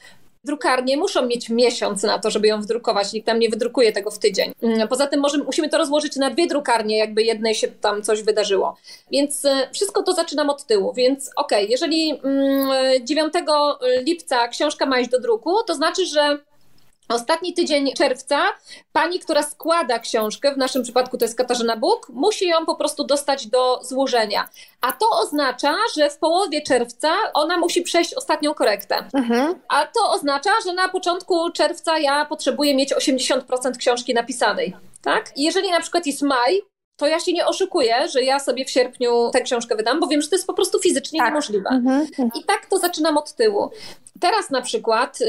drukarnie muszą mieć miesiąc na to, żeby ją wydrukować. Nikt tam nie wydrukuje tego w tydzień. Mm, Poza tym może, musimy to rozłożyć na dwie drukarnie, jakby jednej się tam coś wydarzyło. Więc e, wszystko to zaczynam od tyłu. Więc okej, jeżeli mm, 9 lipca książka ma iść do druku, to znaczy, że Ostatni tydzień czerwca pani, która składa książkę, w naszym przypadku to jest Katarzyna Bóg, musi ją po prostu dostać do złożenia. A to oznacza, że w połowie czerwca ona musi przejść ostatnią korektę. Mhm. A to oznacza, że na początku czerwca ja potrzebuję mieć 80% książki napisanej. Tak? I jeżeli na przykład jest maj, to ja się nie oszukuję, że ja sobie w sierpniu tę książkę wydam, bo wiem, że to jest po prostu fizycznie Tak. niemożliwe. Mhm. I tak to zaczynam od tyłu. Teraz na przykład yy,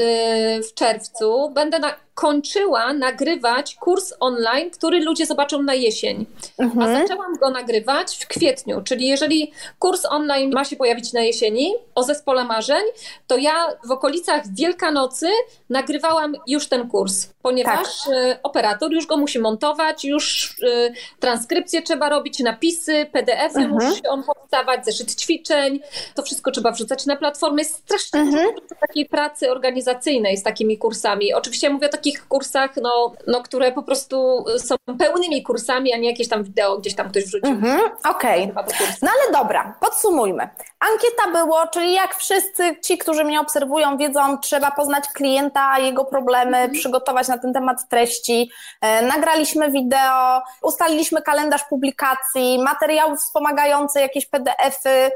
w czerwcu będę na, kończyła nagrywać kurs online, który ludzie zobaczą na jesień. A Mhm. zaczęłam go nagrywać w kwietniu, czyli jeżeli kurs online ma się pojawić na jesieni o zespole marzeń, to ja w okolicach Wielkanocy nagrywałam już ten kurs, ponieważ y, operator już go musi montować, już y, transkrypcje trzeba robić, napisy, PDF-y Mhm. musi on powstawać, zeszyt ćwiczeń, to wszystko trzeba wrzucać na platformę. Jest strasznie Mhm. dużo takiej pracy organizacyjnej z takimi kursami. Oczywiście ja mówię o takich kursach, no, no, które po prostu są pełnymi kursami, a nie jakieś tam wideo gdzieś tam ktoś wrzucił. Mhm. Okej. Kursu. No ale dobra, podsumujmy. Ankieta było, czyli jak wszyscy ci, którzy mnie obserwują, wiedzą, trzeba poznać klienta, jego problemy, przygotować na ten temat treści. E, nagraliśmy wideo, ustaliliśmy kalendarz publikacji, materiały wspomagające, jakieś PDF-y.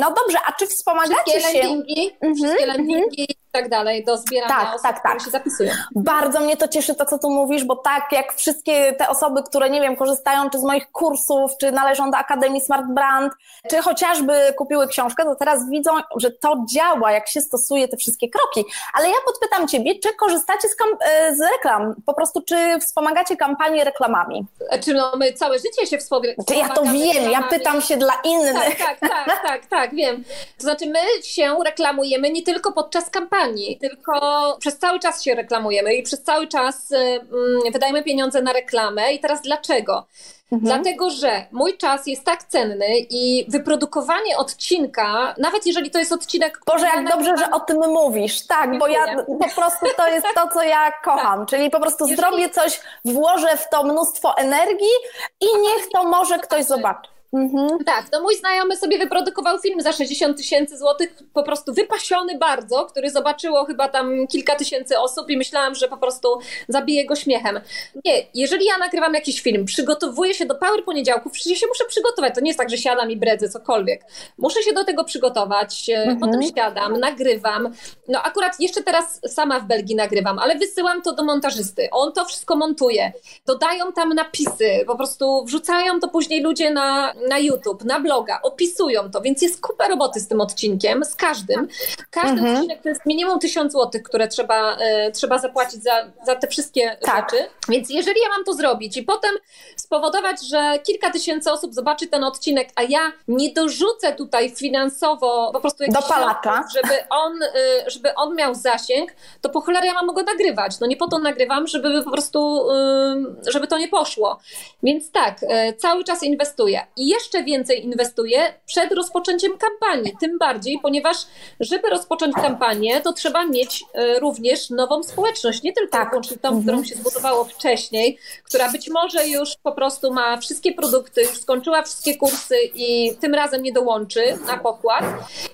No dobrze, a czy wspomagacie Wszystkie się? landingi, Mhm, wszystkie mhm. landingi tak dalej do zbierania Tak, osób, tak, tak. się zapisują. Bardzo mnie to cieszy to, co tu mówisz, bo tak jak wszystkie te osoby, które nie wiem, korzystają czy z moich kursów, czy należą do Akademii Smart Brand, czy chociażby kupiły książkę, to teraz widzą, że to działa, jak się stosuje te wszystkie kroki. Ale ja podpytam Ciebie, czy korzystacie z, e, z reklam? Po prostu, czy wspomagacie kampanię reklamami? Czy no, my całe życie się wspomagamy. Ja to wiem, ja pytam się dla innych. Tak, tak, tak, tak, tak, wiem. To znaczy, my się reklamujemy nie tylko podczas kampanii, tylko przez cały czas się reklamujemy i przez cały czas y, mm, wydajemy pieniądze na reklamę. I teraz dlaczego? Mhm. Dlatego, że mój czas jest tak cenny i wyprodukowanie odcinka, nawet jeżeli to jest odcinek. Boże, jak dobrze, że o tym mówisz. Tak, bo ja po prostu to jest to, co ja kocham. Czyli po prostu Jeżeli- zrobię coś, włożę w to mnóstwo energii i niech to może ktoś zobaczy. Mhm. Tak, to mój znajomy sobie wyprodukował film za 60 tysięcy złotych, po prostu wypasiony bardzo, który zobaczyło chyba tam kilka tysięcy osób i myślałam, że po prostu zabiję go śmiechem. Nie, jeżeli ja nagrywam jakiś film, przygotowuję się do Power Poniedziałków, przecież się muszę przygotować, to nie jest tak, że siadam i bredzę cokolwiek. Muszę się do tego przygotować, e, potem siadam, nagrywam. No akurat jeszcze teraz sama w Belgii nagrywam, ale wysyłam to do montażysty. On to wszystko montuje. Dodają tam napisy, po prostu wrzucają to później ludzie na na YouTube, na bloga, opisują to, więc jest kupa roboty z tym odcinkiem, z każdym. Każdy mhm. odcinek to jest minimum tysiąc złotych, które trzeba, e, trzeba zapłacić za, za te wszystkie tak. rzeczy. Więc jeżeli ja mam to zrobić i potem spowodować, że kilka tysięcy osób zobaczy ten odcinek, a ja nie dorzucę tutaj finansowo po prostu do palacza, żeby on, y, żeby on miał zasięg, to po cholerę ja mam go nagrywać. No nie po to nagrywam, żeby po prostu, y, żeby to nie poszło. Więc tak, cały czas inwestuję i jeszcze więcej inwestuję przed rozpoczęciem kampanii. Tym bardziej, ponieważ żeby rozpocząć kampanię, to trzeba mieć również nową społeczność, nie tylko tak. tą, mhm. którą się zbudowało wcześniej, która być może już po prostu ma wszystkie produkty, już skończyła wszystkie kursy i tym razem nie dołączy na pokład.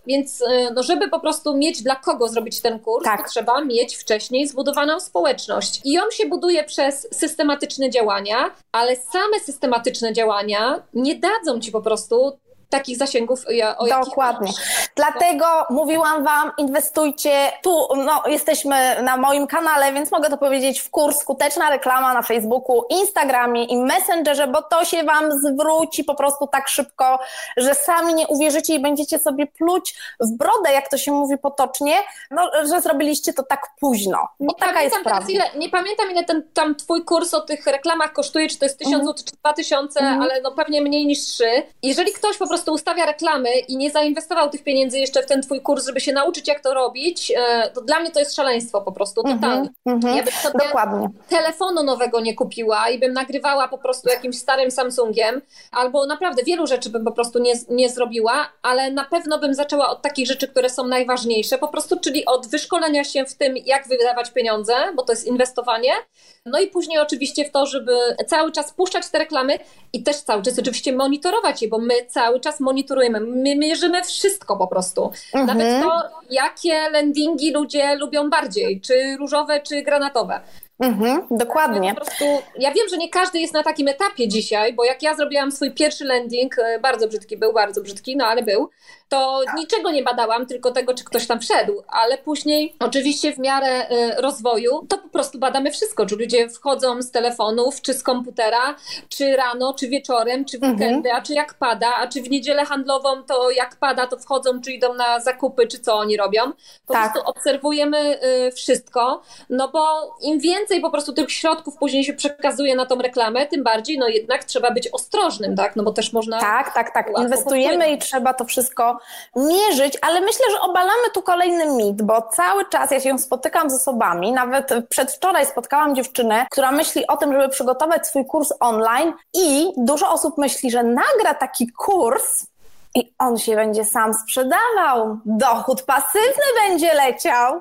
Więc no, żeby po prostu mieć dla kogo zrobić ten kurs, tak. to trzeba mieć wcześniej zbudowaną społeczność. I on się buduje przez systematyczne działania, ale same systematyczne działania nie dadzą ci po prostu takich zasięgów, o Dokładnie. Dlatego mówiłam Wam, inwestujcie. Tu no, jesteśmy na moim kanale, więc mogę to powiedzieć w kurs skuteczna reklama na Facebooku, Instagramie i Messengerze, bo to się Wam zwróci po prostu tak szybko, że sami nie uwierzycie i będziecie sobie pluć w brodę, jak to się mówi potocznie, no, że zrobiliście to tak późno. Bo nie taka jest prawda. Ile, nie pamiętam, ile ten tam Twój kurs o tych reklamach kosztuje, czy to jest 1000 mm. zł, czy 2000, mm. ale no pewnie mniej niż 3. Jeżeli ktoś po prostu prostu ustawia reklamy i nie zainwestował tych pieniędzy jeszcze w ten twój kurs, żeby się nauczyć, jak to robić, e, to dla mnie to jest szaleństwo po prostu, mhm, totalnie. Mm -hmm, ja bym sobie dokładnie. telefonu nowego nie kupiła i bym nagrywała po prostu jakimś starym Samsungiem, albo naprawdę wielu rzeczy bym po prostu nie, nie zrobiła, ale na pewno bym zaczęła od takich rzeczy, które są najważniejsze, po prostu, czyli od wyszkolenia się w tym, jak wydawać pieniądze, bo to jest inwestowanie, no i później oczywiście w to, żeby cały czas puszczać te reklamy i też cały czas oczywiście monitorować je, bo my cały czas monitorujemy, my mierzymy wszystko po prostu. Mhm. Nawet to, jakie landingi ludzie lubią bardziej, czy różowe, czy granatowe. Mhm, dokładnie. Po prostu, ja wiem, że nie każdy jest na takim etapie dzisiaj, bo jak ja zrobiłam swój pierwszy landing, e, bardzo brzydki był, bardzo brzydki, no ale był, to niczego nie badałam, tylko tego, czy ktoś tam wszedł, ale później oczywiście w miarę y, rozwoju to po prostu badamy wszystko, czy ludzie wchodzą z telefonów, czy z komputera, czy rano, czy wieczorem, czy w mhm. weekendy, a czy jak pada, a czy w niedzielę handlową to jak pada, to wchodzą, czy idą na zakupy, czy co oni robią. Po tak. prostu obserwujemy y, wszystko, no bo im więcej po prostu tych środków później się przekazuje na tą reklamę, tym bardziej no jednak trzeba być ostrożnym, tak, no bo też można... Tak, tak, tak, inwestujemy i trzeba to wszystko mierzyć, ale myślę, że obalamy tu kolejny mit, bo cały czas ja się spotykam z osobami, nawet przedwczoraj spotkałam dziewczynę, która myśli o tym, żeby przygotować swój kurs online i dużo osób myśli, że nagra taki kurs, i on się będzie sam sprzedawał. Dochód pasywny będzie leciał.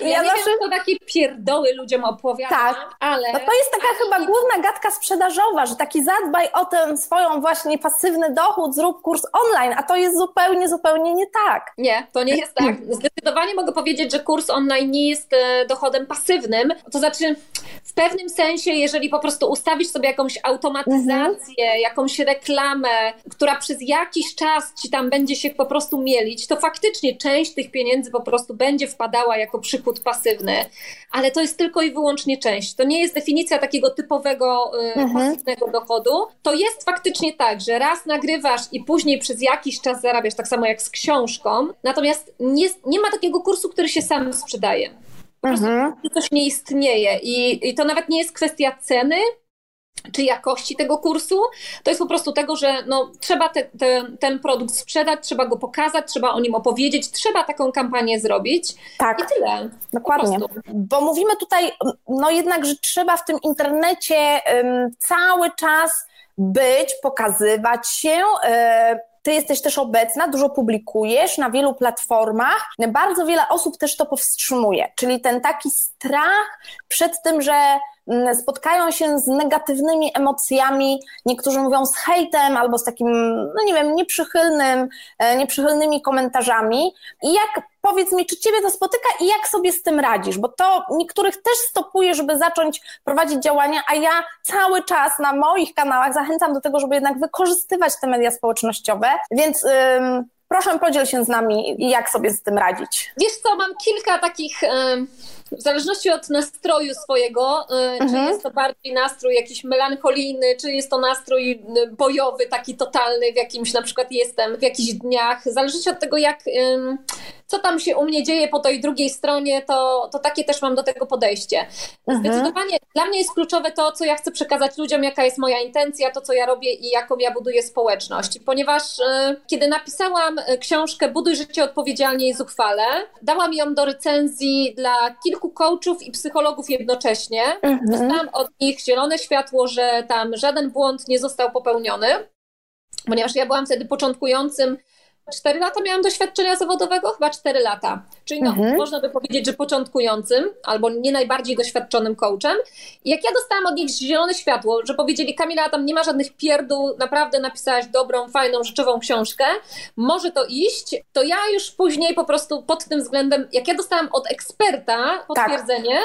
Ja, ja nie zawsze... wiem, to takie pierdoły ludziom opowiada, tak. ale... No to jest taka chyba główna gadka sprzedażowa, że taki zadbaj o ten swoją właśnie pasywny dochód, zrób kurs online, a to jest zupełnie, zupełnie nie tak. Nie, to nie jest tak. Zdecydowanie mogę powiedzieć, że kurs online nie jest e, dochodem pasywnym, to znaczy w pewnym sensie, jeżeli po prostu ustawisz sobie jakąś automatyzację, mhm. jakąś reklamę, która przez jakiś czas ci tam będzie się po prostu mielić, to faktycznie część tych pieniędzy po prostu będzie wpadała jako przychód pasywny, ale to jest tylko i wyłącznie część. To nie jest definicja takiego typowego y, mhm. pasywnego dochodu. To jest faktycznie tak, że raz nagrywasz i później przez jakiś czas zarabiasz, tak samo jak z książką, natomiast nie, nie ma takiego kursu, który się sam sprzedaje. Po prostu mhm. coś nie istnieje I, i to nawet nie jest kwestia ceny, czy jakości tego kursu, to jest po prostu tego, że no, trzeba te, te, ten produkt sprzedać, trzeba go pokazać, trzeba o nim opowiedzieć, trzeba taką kampanię zrobić. Tak. I tyle. Dokładnie. Bo mówimy tutaj, no jednak, że trzeba w tym internecie um, cały czas być, pokazywać się. Um, ty jesteś też obecna, dużo publikujesz na wielu platformach. Bardzo wiele osób też to powstrzymuje, czyli ten taki strach przed tym, że spotkają się z negatywnymi emocjami, niektórzy mówią z hejtem albo z takim, no nie wiem, nieprzychylnym, e, nieprzychylnymi komentarzami. I jak Powiedz mi, czy Ciebie to spotyka i jak sobie z tym radzisz? Bo to niektórych też stopuje, żeby zacząć prowadzić działania, a ja cały czas na moich kanałach zachęcam do tego, żeby jednak wykorzystywać te media społecznościowe, więc. Ym, Proszę, podziel się z nami, jak sobie z tym radzić. Wiesz co, mam kilka takich w zależności od nastroju swojego, y, czy jest to bardziej nastrój jakiś melancholijny, czy jest to nastrój y, bojowy, taki totalny, w jakimś na przykład jestem, w jakichś dniach, w zależności od tego, jak, co tam się u mnie dzieje po tej drugiej stronie, to, to takie też mam do tego podejście. Zdecydowanie dla mnie jest kluczowe to, co ja chcę przekazać ludziom, jaka jest moja intencja, to, co ja robię i jaką ja buduję społeczność. Ponieważ y, kiedy napisałam książkę Buduj życie odpowiedzialnie i zuchwale, dałam ją do recenzji dla kilku coachów i psychologów jednocześnie. Dostałam od nich zielone światło, że tam żaden błąd nie został popełniony, ponieważ ja byłam wtedy początkującym. Cztery lata miałam doświadczenia zawodowego, chyba cztery lata. Czyli no, można by powiedzieć, że początkującym albo nie najbardziej doświadczonym coachem. I jak ja dostałam od nich zielone światło, że powiedzieli, Kamila, tam nie ma żadnych pierdół, naprawdę napisałaś dobrą, fajną, rzeczową książkę, może to iść, to ja już później po prostu pod tym względem, jak ja dostałam od eksperta potwierdzenie,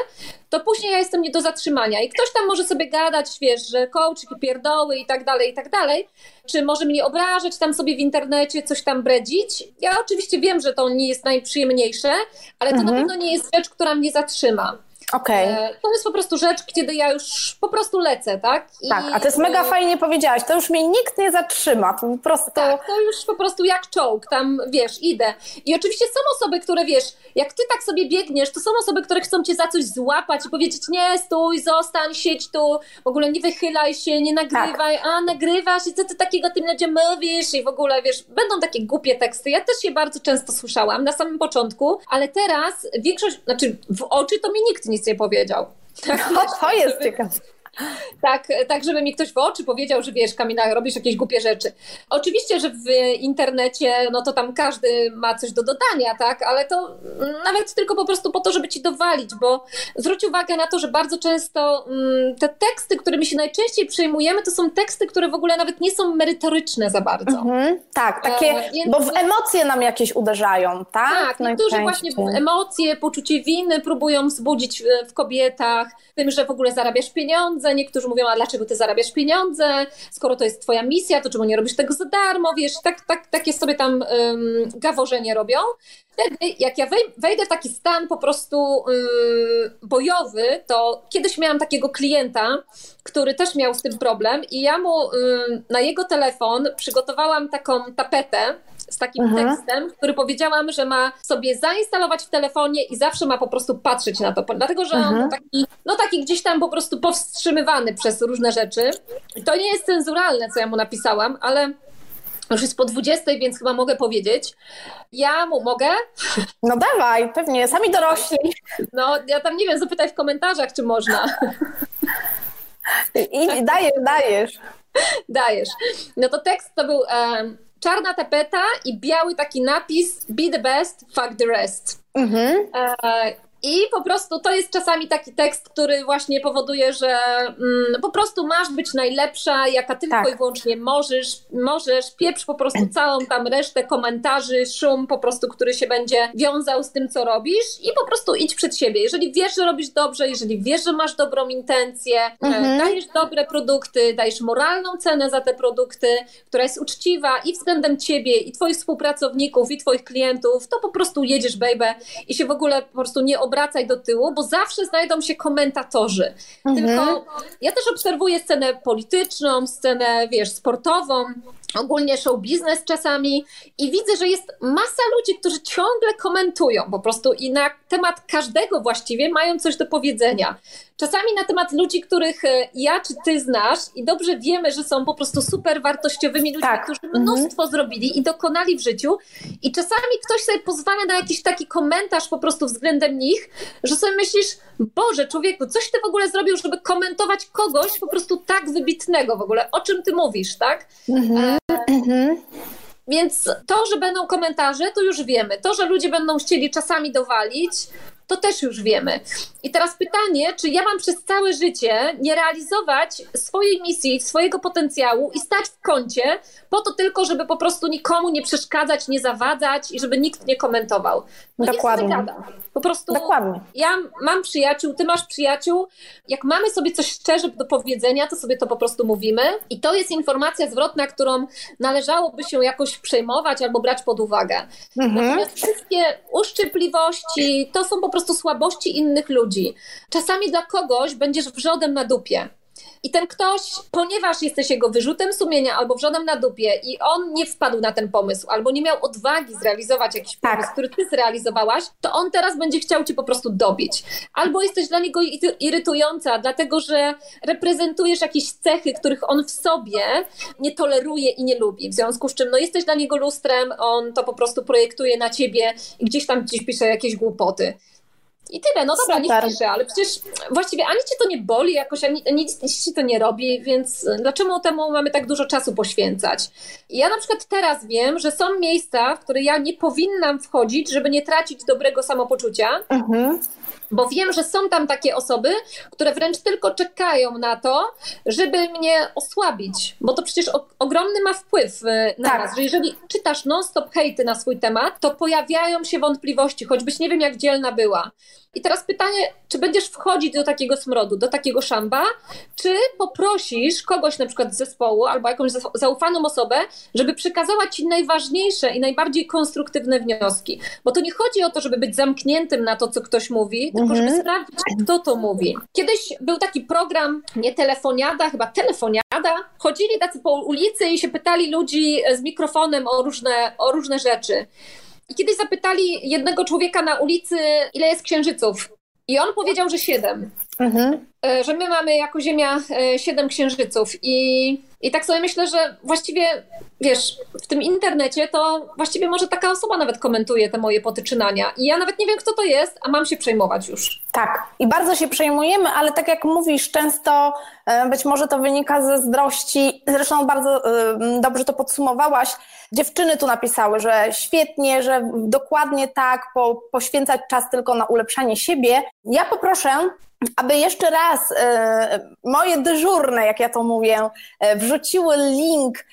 to później ja jestem nie do zatrzymania. I ktoś tam może sobie gadać, wiesz, że coachiki pierdoły i tak dalej, i tak dalej, czy może mnie obrażać tam sobie w internecie, coś tam bredzić. Ja oczywiście wiem, że to nie jest najprzyjemniejsze, ale to na pewno nie jest rzecz, która mnie zatrzyma. Okej. E, To jest po prostu rzecz, kiedy ja już po prostu lecę, tak? I, Tak, a to jest mega fajnie powiedziałaś, to już mnie nikt nie zatrzyma, to po prostu... Tak, to już po prostu jak czołg, tam wiesz, idę. I oczywiście są osoby, które wiesz, jak ty tak sobie biegniesz, to są osoby, które chcą cię za coś złapać i powiedzieć, nie, stój, zostań, siedź tu, w ogóle nie wychylaj się, nie nagrywaj, a nagrywasz i co ty takiego tym ludziom mówisz i w ogóle wiesz, będą takie głupie teksty. Ja też je bardzo często słyszałam na samym początku, ale teraz większość, znaczy w oczy to mi nikt nic nie powiedział. O, to jest ciekawe. Tak, tak, żeby mi ktoś w oczy powiedział, że wiesz, Kamila, robisz jakieś głupie rzeczy. Oczywiście, że w internecie, no to tam każdy ma coś do dodania, tak, ale to nawet tylko po prostu po to, żeby ci dowalić, bo zwróć uwagę na to, że bardzo często mm, te teksty, którymi się najczęściej przejmujemy, to są teksty, które w ogóle nawet nie są merytoryczne za bardzo. Mhm, tak, takie, E, więc- bo w emocje nam jakieś uderzają, tak? Tak, niektórzy właśnie emocje, poczucie winy próbują wzbudzić w kobietach, tym, że w ogóle zarabiasz pieniądze. Niektórzy mówią, a dlaczego ty zarabiasz pieniądze? Skoro to jest twoja misja, to czemu nie robisz tego za darmo? Wiesz, tak, tak, takie sobie tam um, gaworzenie robią. Wtedy, jak ja wej- wejdę w taki stan po prostu ym, bojowy, to kiedyś miałam takiego klienta, który też miał z tym problem i ja mu ym, na jego telefon przygotowałam taką tapetę, z takim tekstem, który powiedziałam, że ma sobie zainstalować w telefonie i zawsze ma po prostu patrzeć na to, dlatego że on taki, no taki gdzieś tam po prostu powstrzymywany przez różne rzeczy. I to nie jest cenzuralne, co ja mu napisałam, ale już jest po 20, więc chyba mogę powiedzieć. Ja mu mogę? No dawaj, pewnie, sami dorośli. No, ja tam nie wiem, zapytaj w komentarzach, czy można. I dajesz, dajesz. Dajesz. No to tekst to był em, czarna tapeta i biały taki napis Be the best, fuck the rest. Mhm. E, I po prostu to jest czasami taki tekst, który właśnie powoduje, że mm, po prostu masz być najlepsza, jaka tylko Tak. i wyłącznie możesz, możesz, pieprz po prostu całą tam resztę komentarzy, szum po prostu, który się będzie wiązał z tym, co robisz i po prostu idź przed siebie. Jeżeli wiesz, że robisz dobrze, jeżeli wiesz, że masz dobrą intencję, e, dajesz dobre produkty, dajesz moralną cenę za te produkty, która jest uczciwa i względem ciebie, i twoich współpracowników, i twoich klientów, to po prostu jedziesz, baby, i się w ogóle po prostu nie obracaj do tyłu, bo zawsze znajdą się komentatorzy. Tylko ja też obserwuję scenę polityczną, scenę, wiesz, sportową, ogólnie show biznes czasami i widzę, że jest masa ludzi, którzy ciągle komentują po prostu i na temat każdego właściwie mają coś do powiedzenia. Czasami na temat ludzi, których e, ja czy ty znasz i dobrze wiemy, że są po prostu super wartościowymi ludźmi, Tak. którzy mnóstwo zrobili i dokonali w życiu i czasami ktoś sobie pozwala na jakiś taki komentarz po prostu względem nich, że sobie myślisz, Boże człowieku, coś ty w ogóle zrobił, żeby komentować kogoś po prostu tak wybitnego w ogóle, o czym ty mówisz, tak? Więc to, że będą komentarze, to już wiemy. To, że ludzie będą chcieli czasami dowalić, to też już wiemy. I teraz pytanie, czy ja mam przez całe życie nie realizować swojej misji, swojego potencjału i stać w kącie po to tylko, żeby po prostu nikomu nie przeszkadzać, nie zawadzać i żeby nikt nie komentował. No Dokładnie. Po prostu Dokładnie. ja mam przyjaciół, ty masz przyjaciół. Jak mamy sobie coś szczerze do powiedzenia, to sobie to po prostu mówimy. I to jest informacja zwrotna, którą należałoby się jakoś przejmować albo brać pod uwagę. Natomiast wszystkie uszczypliwości to są po prostu prostu słabości innych ludzi. Czasami dla kogoś będziesz wrzodem na dupie. I ten ktoś, ponieważ jesteś jego wyrzutem sumienia albo wrzonem na dupie i on nie wpadł na ten pomysł, albo nie miał odwagi zrealizować jakiś Tak. pomysł, który ty zrealizowałaś, to on teraz będzie chciał cię po prostu dobić. Albo jesteś dla niego iry- irytująca, dlatego że reprezentujesz jakieś cechy, których on w sobie nie toleruje i nie lubi. W związku z czym no, jesteś dla niego lustrem, on to po prostu projektuje na ciebie i gdzieś tam gdzieś pisze jakieś głupoty. I tyle, no dobra, Super. niech pisze, ale przecież właściwie ani cię to nie boli jakoś, ani nic, nic ci to nie robi, więc dlaczego temu mamy tak dużo czasu poświęcać? I ja na przykład teraz wiem, że są miejsca, w które ja nie powinnam wchodzić, żeby nie tracić dobrego samopoczucia, Mhm. Bo wiem, że są tam takie osoby, które wręcz tylko czekają na to, żeby mnie osłabić, bo to przecież o, ogromny ma wpływ y, na Tak. nas, że jeżeli czytasz non-stop hejty na swój temat, to pojawiają się wątpliwości, choćbyś nie wiem jak dzielna była. I teraz pytanie, czy będziesz wchodzić do takiego smrodu, do takiego szamba, czy poprosisz kogoś na przykład z zespołu albo jakąś za- zaufaną osobę, żeby przekazała ci najważniejsze i najbardziej konstruktywne wnioski. Bo to nie chodzi o to, żeby być zamkniętym na to, co ktoś mówi, tylko żeby sprawdzić, kto to mówi. Kiedyś był taki program, nie telefoniada, chyba telefoniada. Chodzili tacy po ulicy i się pytali ludzi z mikrofonem o różne, o różne rzeczy. I kiedyś zapytali jednego człowieka na ulicy, ile jest księżyców. I on powiedział, że siedem. Mhm. E, Że my mamy jako Ziemia e, siedem księżyców. I, I tak sobie myślę, że właściwie, wiesz, w tym internecie to właściwie może taka osoba nawet komentuje te moje potyczynania. I ja nawet nie wiem, kto to jest, a mam się przejmować już. Tak, i bardzo się przejmujemy, ale tak jak mówisz, często e, być może to wynika ze zdrości. Zresztą bardzo dobrze to podsumowałaś. Dziewczyny tu napisały, że świetnie, że dokładnie tak, po, poświęcać czas tylko na ulepszanie siebie. Ja poproszę, aby jeszcze raz e, moje dyżurne, jak ja to mówię, e, wrzuciły link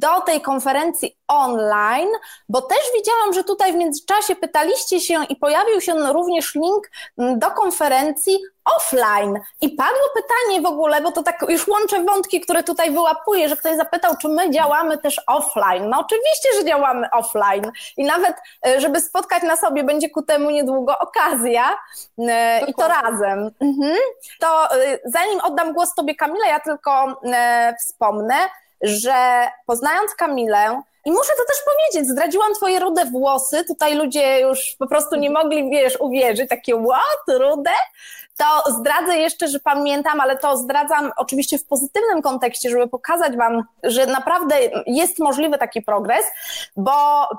do tej konferencji online, bo też widziałam, że tutaj w międzyczasie pytaliście się i pojawił się również link m, do konferencji offline. I padło pytanie w ogóle, bo to tak już łączę wątki, które tutaj wyłapuję, że ktoś zapytał, czy my działamy też offline. No oczywiście, że działamy offline i nawet, e, żeby spotkać na sobie, będzie ku temu niedługo okazja e, i to Dokładnie. razem. Mhm. To e, zanim oddam głos Tobie, Kamila, ja tylko e, wspomnę, że poznając Kamilę, i muszę to też powiedzieć, zdradziłam twoje rude włosy, tutaj ludzie już po prostu nie mogli, wiesz, uwierzyć, takie what, rude? To zdradzę jeszcze, że pamiętam, ale to zdradzam oczywiście w pozytywnym kontekście, żeby pokazać Wam, że naprawdę jest możliwy taki progres, bo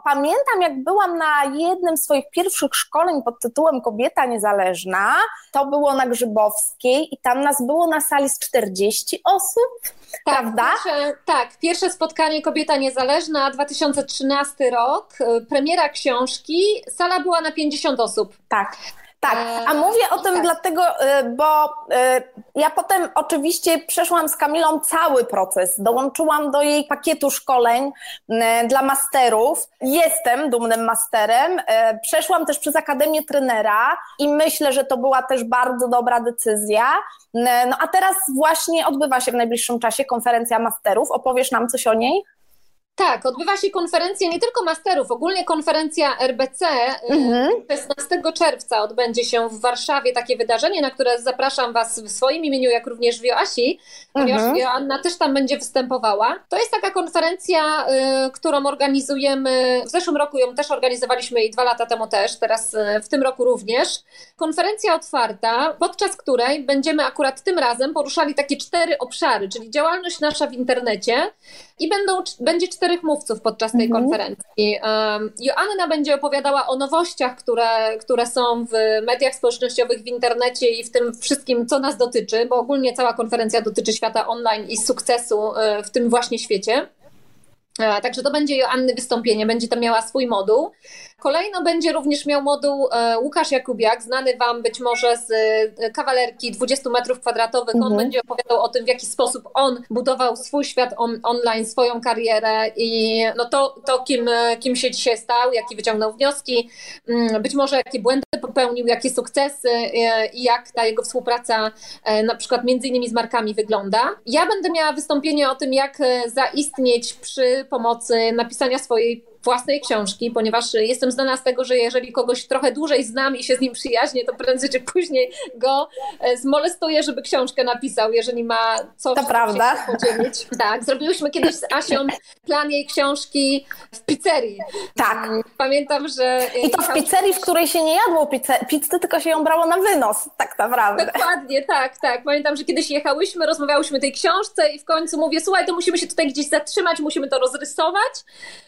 pamiętam, jak byłam na jednym z swoich pierwszych szkoleń pod tytułem Kobieta Niezależna, to było na Grzybowskiej i tam nas było na sali z 40 osób, prawda? Pierwsze, tak, pierwsze spotkanie Kobieta Niezależna, 2013 rok, y, premiera książki, sala była na 50 osób. Tak. Tak, a Eee, mówię o tym tak. dlatego, y, bo y, ja potem oczywiście przeszłam z Kamilą cały proces, dołączyłam do jej pakietu szkoleń dla masterów. Jestem dumnym masterem, przeszłam też przez Akademię Trenera i myślę, że to była też bardzo dobra decyzja. No a teraz właśnie odbywa się w najbliższym czasie konferencja masterów. Opowiesz nam coś o niej? Tak, odbywa się konferencja nie tylko masterów, ogólnie konferencja RBC. y, Mhm. 16 czerwca odbędzie się w Warszawie takie wydarzenie, na które zapraszam Was w swoim imieniu, jak również w Joasi, ponieważ Mhm. Joanna też tam będzie występowała. To jest taka konferencja, y, którą organizujemy, w zeszłym roku ją też organizowaliśmy i dwa lata temu też, teraz y, w tym roku również. Konferencja otwarta, podczas której będziemy akurat tym razem poruszali takie cztery obszary, czyli działalność nasza w internecie i będą, będzie czterech mówców podczas tej Mhm. konferencji. Um, Joanna będzie opowiadała o nowościach, które, które są w mediach społecznościowych, w internecie i w tym wszystkim, co nas dotyczy, bo ogólnie cała konferencja dotyczy świata online i sukcesu e, w tym właśnie świecie. E, Także to będzie Joanny wystąpienie, będzie tam miała swój moduł. Kolejno będzie również miał moduł e, Łukasz Jakubiak, znany Wam być może z e, kawalerki 20 metrów kwadratowych. On Mhm. będzie opowiadał o tym, w jaki sposób on budował swój świat on, online, swoją karierę i no to, to kim, kim się dzisiaj stał, jakie wyciągnął wnioski, mm, być może jakie błędy popełnił, jakie sukcesy i jak ta jego współpraca na przykład między innymi z markami wygląda. Ja będę miała wystąpienie o tym, jak zaistnieć przy pomocy napisania swojej własnej książki, ponieważ jestem znana z tego, że jeżeli kogoś trochę dłużej znam i się z nim przyjaźnię, to prędzej czy później go e, zmolestuję, żeby książkę napisał, jeżeli ma coś to prawda. podzielić. Tak, zrobiłyśmy kiedyś z Asią plan jej książki w pizzerii. Tak. Mm, pamiętam, że... I to w pizzerii, w której się nie jadło pizzy, pizzy, tylko się ją brało na wynos, tak naprawdę. Dokładnie, tak, tak. Pamiętam, że kiedyś jechałyśmy, rozmawiałyśmy o tej książce i w końcu mówię, słuchaj, to musimy się tutaj gdzieś zatrzymać, musimy to rozrysować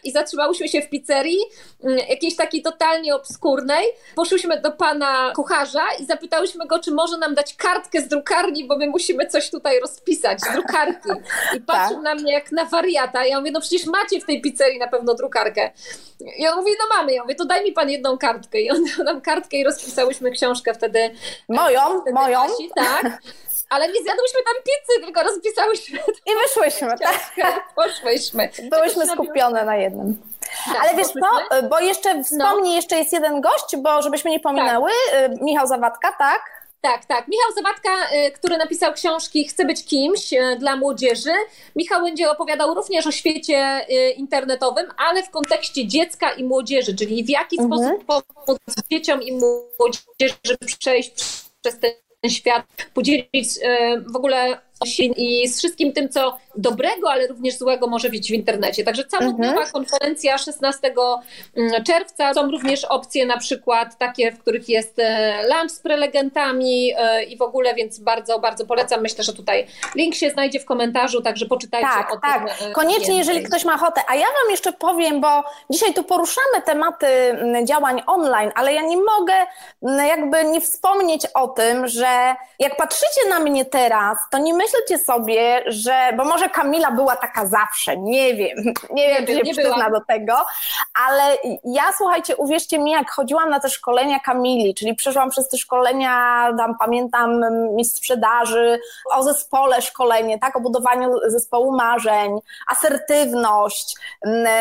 i zatrzymałyśmy się w pizzerii, mm, jakiejś takiej totalnie obskurnej. Poszłyśmy do pana kucharza i zapytałyśmy go, czy może nam dać kartkę z drukarni, bo my musimy coś tutaj rozpisać z drukarki. I patrzył tak. na mnie jak na wariata. Ja mówię, no przecież macie w tej pizzerii na pewno drukarkę. I on mówi, no mamy. Ja mówię, to daj mi pan jedną kartkę. I on dał nam kartkę i rozpisałyśmy książkę wtedy. Moją, wtedy moją. Tak. Ale nie zjadłyśmy tam pizzy, tylko rozpisałyśmy. I wyszłyśmy, tak. Poszłyśmy. Byłyśmy skupione na jednym. Tak, Ale wiesz co, bo jeszcze wspomnij, no. jeszcze jest jeden gość, bo żebyśmy nie pominęły, tak. Y, Michał Zawadka, tak? Tak, tak. Michał Zawadka, y, który napisał książki Chcę być kimś y, dla młodzieży. Michał będzie opowiadał również o świecie internetowym, ale w kontekście dziecka i młodzieży, czyli w jaki mhm. sposób pomóc dzieciom i młodzieży przejść przez ten świat, podzielić w ogóle i z wszystkim tym, co dobrego, ale również złego może być w internecie. Także całodniowa mhm. konferencja 16 mm, czerwca. Są również opcje na przykład takie, w których jest e, lunch z prelegentami e, i w ogóle, więc bardzo, bardzo polecam. Myślę, że tutaj link się znajdzie w komentarzu, także poczytajcie tak, o tak. tym. Tak, koniecznie, więcej. jeżeli ktoś ma ochotę. A ja Wam jeszcze powiem, bo dzisiaj tu poruszamy tematy mm, działań online, ale ja nie mogę mm, jakby nie wspomnieć o tym, że jak patrzycie na mnie teraz, to nie myślę, myślcie sobie, że, bo może Kamila była taka zawsze, nie wiem, nie wiem, czy się nie przyzna byłam. do tego, ale ja, słuchajcie, uwierzcie mi, jak chodziłam na te szkolenia Kamili, czyli przeszłam przez te szkolenia, tam pamiętam mistrz sprzedaży, o zespole szkolenie, tak, o budowaniu zespołu marzeń, asertywność,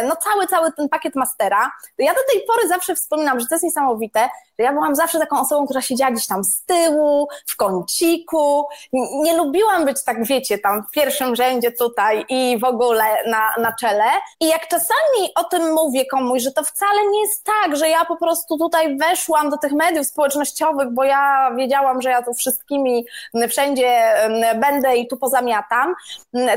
no cały, cały ten pakiet mastera, ja do tej pory zawsze wspominam, że to jest niesamowite, że ja byłam zawsze taką osobą, która siedziała gdzieś tam z tyłu, w kąciku, nie lubiłam być tak wiecie, tam w pierwszym rzędzie tutaj i w ogóle na, na czele. I jak czasami o tym mówię komuś, że to wcale nie jest tak, że ja po prostu tutaj weszłam do tych mediów społecznościowych, bo ja wiedziałam, że ja tu wszystkimi wszędzie będę i tu pozamiatam,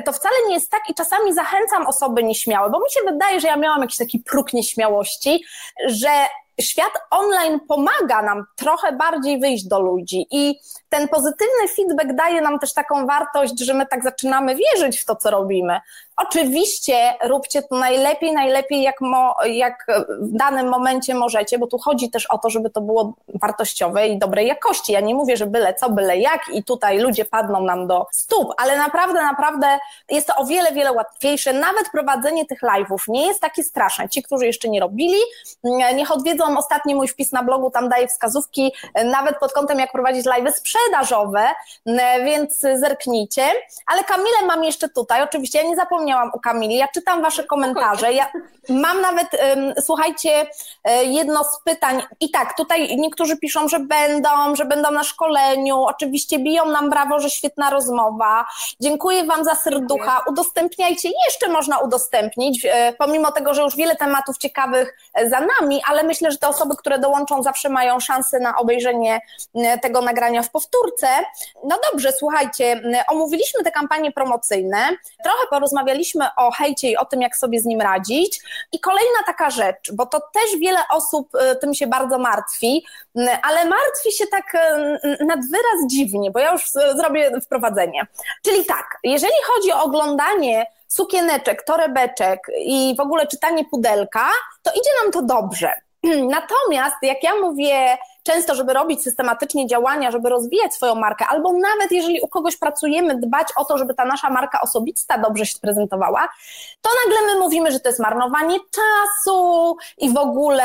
to wcale nie jest tak i czasami zachęcam osoby nieśmiałe, bo mi się wydaje, że ja miałam jakiś taki próg nieśmiałości, że świat online pomaga nam trochę bardziej wyjść do ludzi i ten pozytywny feedback daje nam też taką wartość, że my tak zaczynamy wierzyć w to, co robimy. Oczywiście róbcie to najlepiej, najlepiej jak, mo, jak w danym momencie możecie, bo tu chodzi też o to, żeby to było wartościowe i dobrej jakości. Ja nie mówię, że byle co, byle jak i tutaj ludzie padną nam do stóp, ale naprawdę, naprawdę jest to o wiele, wiele łatwiejsze. Nawet prowadzenie tych live'ów nie jest takie straszne. Ci, którzy jeszcze nie robili, niech odwiedzą ostatni mój wpis na blogu, tam daję wskazówki nawet pod kątem jak prowadzić live'y sprzedażowe, więc zerknijcie. Ale Kamilę mam jeszcze tutaj, oczywiście ja nie zapomniałam o Kamili. Ja czytam Wasze komentarze. Ja mam nawet, słuchajcie, e, jedno z pytań. I tak, tutaj niektórzy piszą, że będą, że będą na szkoleniu. Oczywiście biją nam brawo, że świetna rozmowa. Dziękuję Wam za serducha. Udostępniajcie. Jeszcze można udostępnić, e, pomimo tego, że już wiele tematów ciekawych e, za nami, ale myślę, że te osoby, które dołączą, zawsze mają szansę na obejrzenie tego nagrania w powtórce. No dobrze, słuchajcie, omówiliśmy te kampanie promocyjne. Trochę porozmawialiśmy rozmawialiśmy o hejcie i o tym, jak sobie z nim radzić. I kolejna taka rzecz, bo to też wiele osób y, tym się bardzo martwi, y, ale martwi się tak y, nad wyraz dziwnie, bo ja już zrobię wprowadzenie. Czyli tak, jeżeli chodzi o oglądanie sukieneczek, torebeczek i w ogóle czytanie pudelka, to idzie nam to dobrze. Natomiast jak ja mówię często, żeby robić systematycznie działania, żeby rozwijać swoją markę, albo nawet jeżeli u kogoś pracujemy, dbać o to, żeby ta nasza marka osobista dobrze się prezentowała, to nagle my mówimy, że to jest marnowanie czasu i w ogóle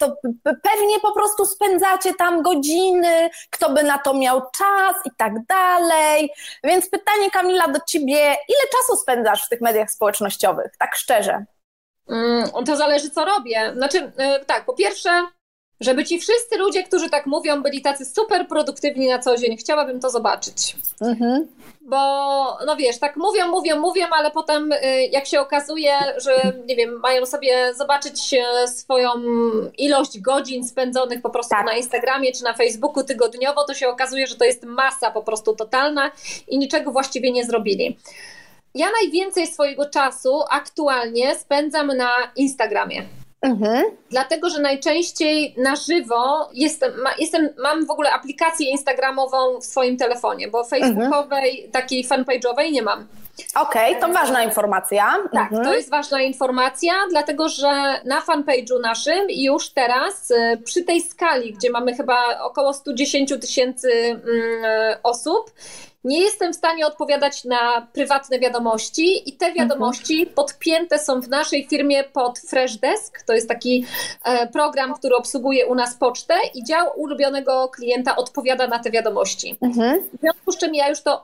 to pewnie po prostu spędzacie tam godziny, kto by na to miał czas i tak dalej. Więc pytanie, Kamila, do ciebie, ile czasu spędzasz w tych mediach społecznościowych, tak szczerze? Mm, to zależy, co robię. Znaczy, y, tak, po pierwsze, żeby ci wszyscy ludzie, którzy tak mówią, byli tacy super produktywni na co dzień. Chciałabym to zobaczyć. Mhm. Bo, no wiesz, tak mówią, mówią, mówią, ale potem y, jak się okazuje, że nie wiem, mają sobie zobaczyć y, swoją ilość godzin spędzonych po prostu tak. na Instagramie czy na Facebooku tygodniowo, to się okazuje, że to jest masa po prostu totalna i niczego właściwie nie zrobili. Ja najwięcej swojego czasu aktualnie spędzam na Instagramie. Mhm. Dlatego, że najczęściej na żywo jestem, ma, jestem, mam w ogóle aplikację Instagramową w swoim telefonie, bo Facebookowej, mhm. takiej fanpage'owej nie mam. Okej, okay, to ważna informacja. Tak, mhm. to jest ważna informacja, dlatego że na fanpage'u naszym już teraz y, przy tej skali, gdzie mamy chyba około 110 tysięcy mm, osób, nie jestem w stanie odpowiadać na prywatne wiadomości i te mhm. wiadomości podpięte są w naszej firmie pod Freshdesk. To jest taki e, program, który obsługuje u nas pocztę i dział ulubionego klienta odpowiada na te wiadomości. Mhm. W związku z czym ja już to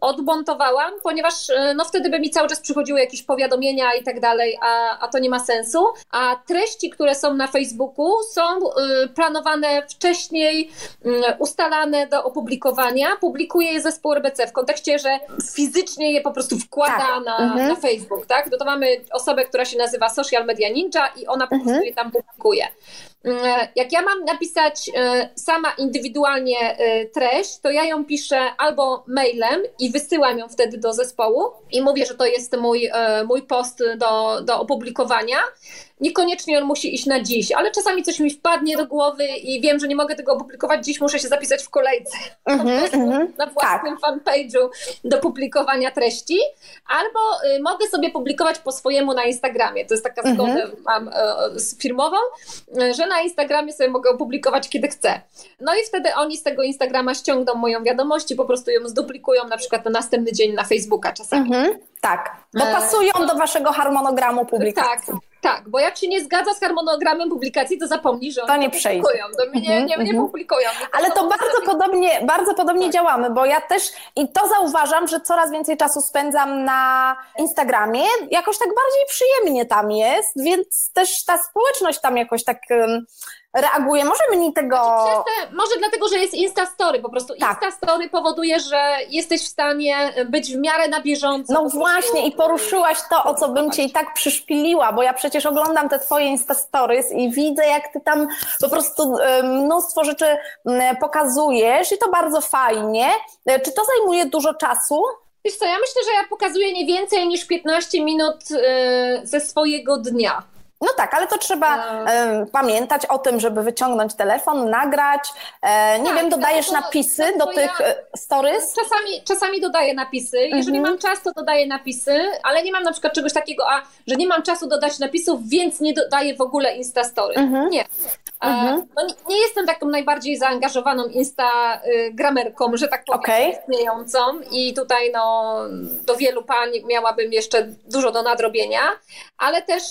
odmontowałam, ponieważ e, no, wtedy by mi cały czas przychodziły jakieś powiadomienia i tak dalej, a, a to nie ma sensu. A treści, które są na Facebooku są y, planowane wcześniej, ustalane do opublikowania. Publikuję je zespół zespół RBC w kontekście, że fizycznie je po prostu wkłada tak. na, mhm. na Facebook, tak? No to mamy osobę, która się nazywa Social Media Ninja i ona po prostu mhm. je tam publikuje. Mm, jak ja mam napisać e, sama indywidualnie e, treść, to ja ją piszę albo mailem i wysyłam ją wtedy do zespołu i mówię, że to jest mój, e, mój post do, do opublikowania, Niekoniecznie on musi iść na dziś, ale czasami coś mi wpadnie do głowy i wiem, że nie mogę tego opublikować dziś, muszę się zapisać w kolejce mm -hmm, na własnym tak. fanpage'u do publikowania treści, albo y, mogę sobie publikować po swojemu na Instagramie. To jest taka zgoda mm -hmm. mam y, z firmową, y, że na Instagramie sobie mogę opublikować kiedy chcę. No i wtedy oni z tego Instagrama ściągną moją wiadomość i po prostu ją zduplikują na przykład na następny dzień na Facebooka czasami. Mm -hmm. Tak, dopasują e, do waszego harmonogramu publikacji. Tak, tak, bo jak się nie zgadza z harmonogramem publikacji, to zapomnij, że oni to nie publikują, to mnie nie, nie, nie mhm. publikują. Ale to bardzo podobnie, bardzo podobnie tak. działamy, bo ja też i to zauważam, że coraz więcej czasu spędzam na Instagramie, jakoś tak bardziej przyjemnie tam jest, więc też ta społeczność tam jakoś tak reaguje. Może mniej tego. Znaczy, może dlatego, że jest Instastory. Po prostu tak. Instastory powoduje, że jesteś w stanie być w miarę na bieżąco. No właśnie, i poruszyłaś to, o co bym cię i tak przyszpiliła, bo ja przecież oglądam te twoje Instastories i widzę, jak ty tam po prostu mnóstwo rzeczy pokazujesz i to bardzo fajnie. E, czy to zajmuje dużo czasu? Wiesz co, ja myślę, że ja pokazuję nie więcej niż 15 minut e, ze swojego dnia. No tak, ale to trzeba no. pamiętać o tym, żeby wyciągnąć telefon, nagrać. E, nie tak, wiem, dodajesz tak, napisy tak, do tych ja e, stories? Czasami, czasami dodaję napisy. Jeżeli mhm. mam czas, to dodaję napisy, ale nie mam na przykład czegoś takiego, a że nie mam czasu dodać napisów, więc nie dodaję w ogóle Instastory. Mhm. Nie. E, mhm. No, nie, nie, jestem taką najbardziej zaangażowaną instagramerką, że tak powiem, okay. istniejącą i tutaj no, do wielu pań miałabym jeszcze dużo do nadrobienia, ale też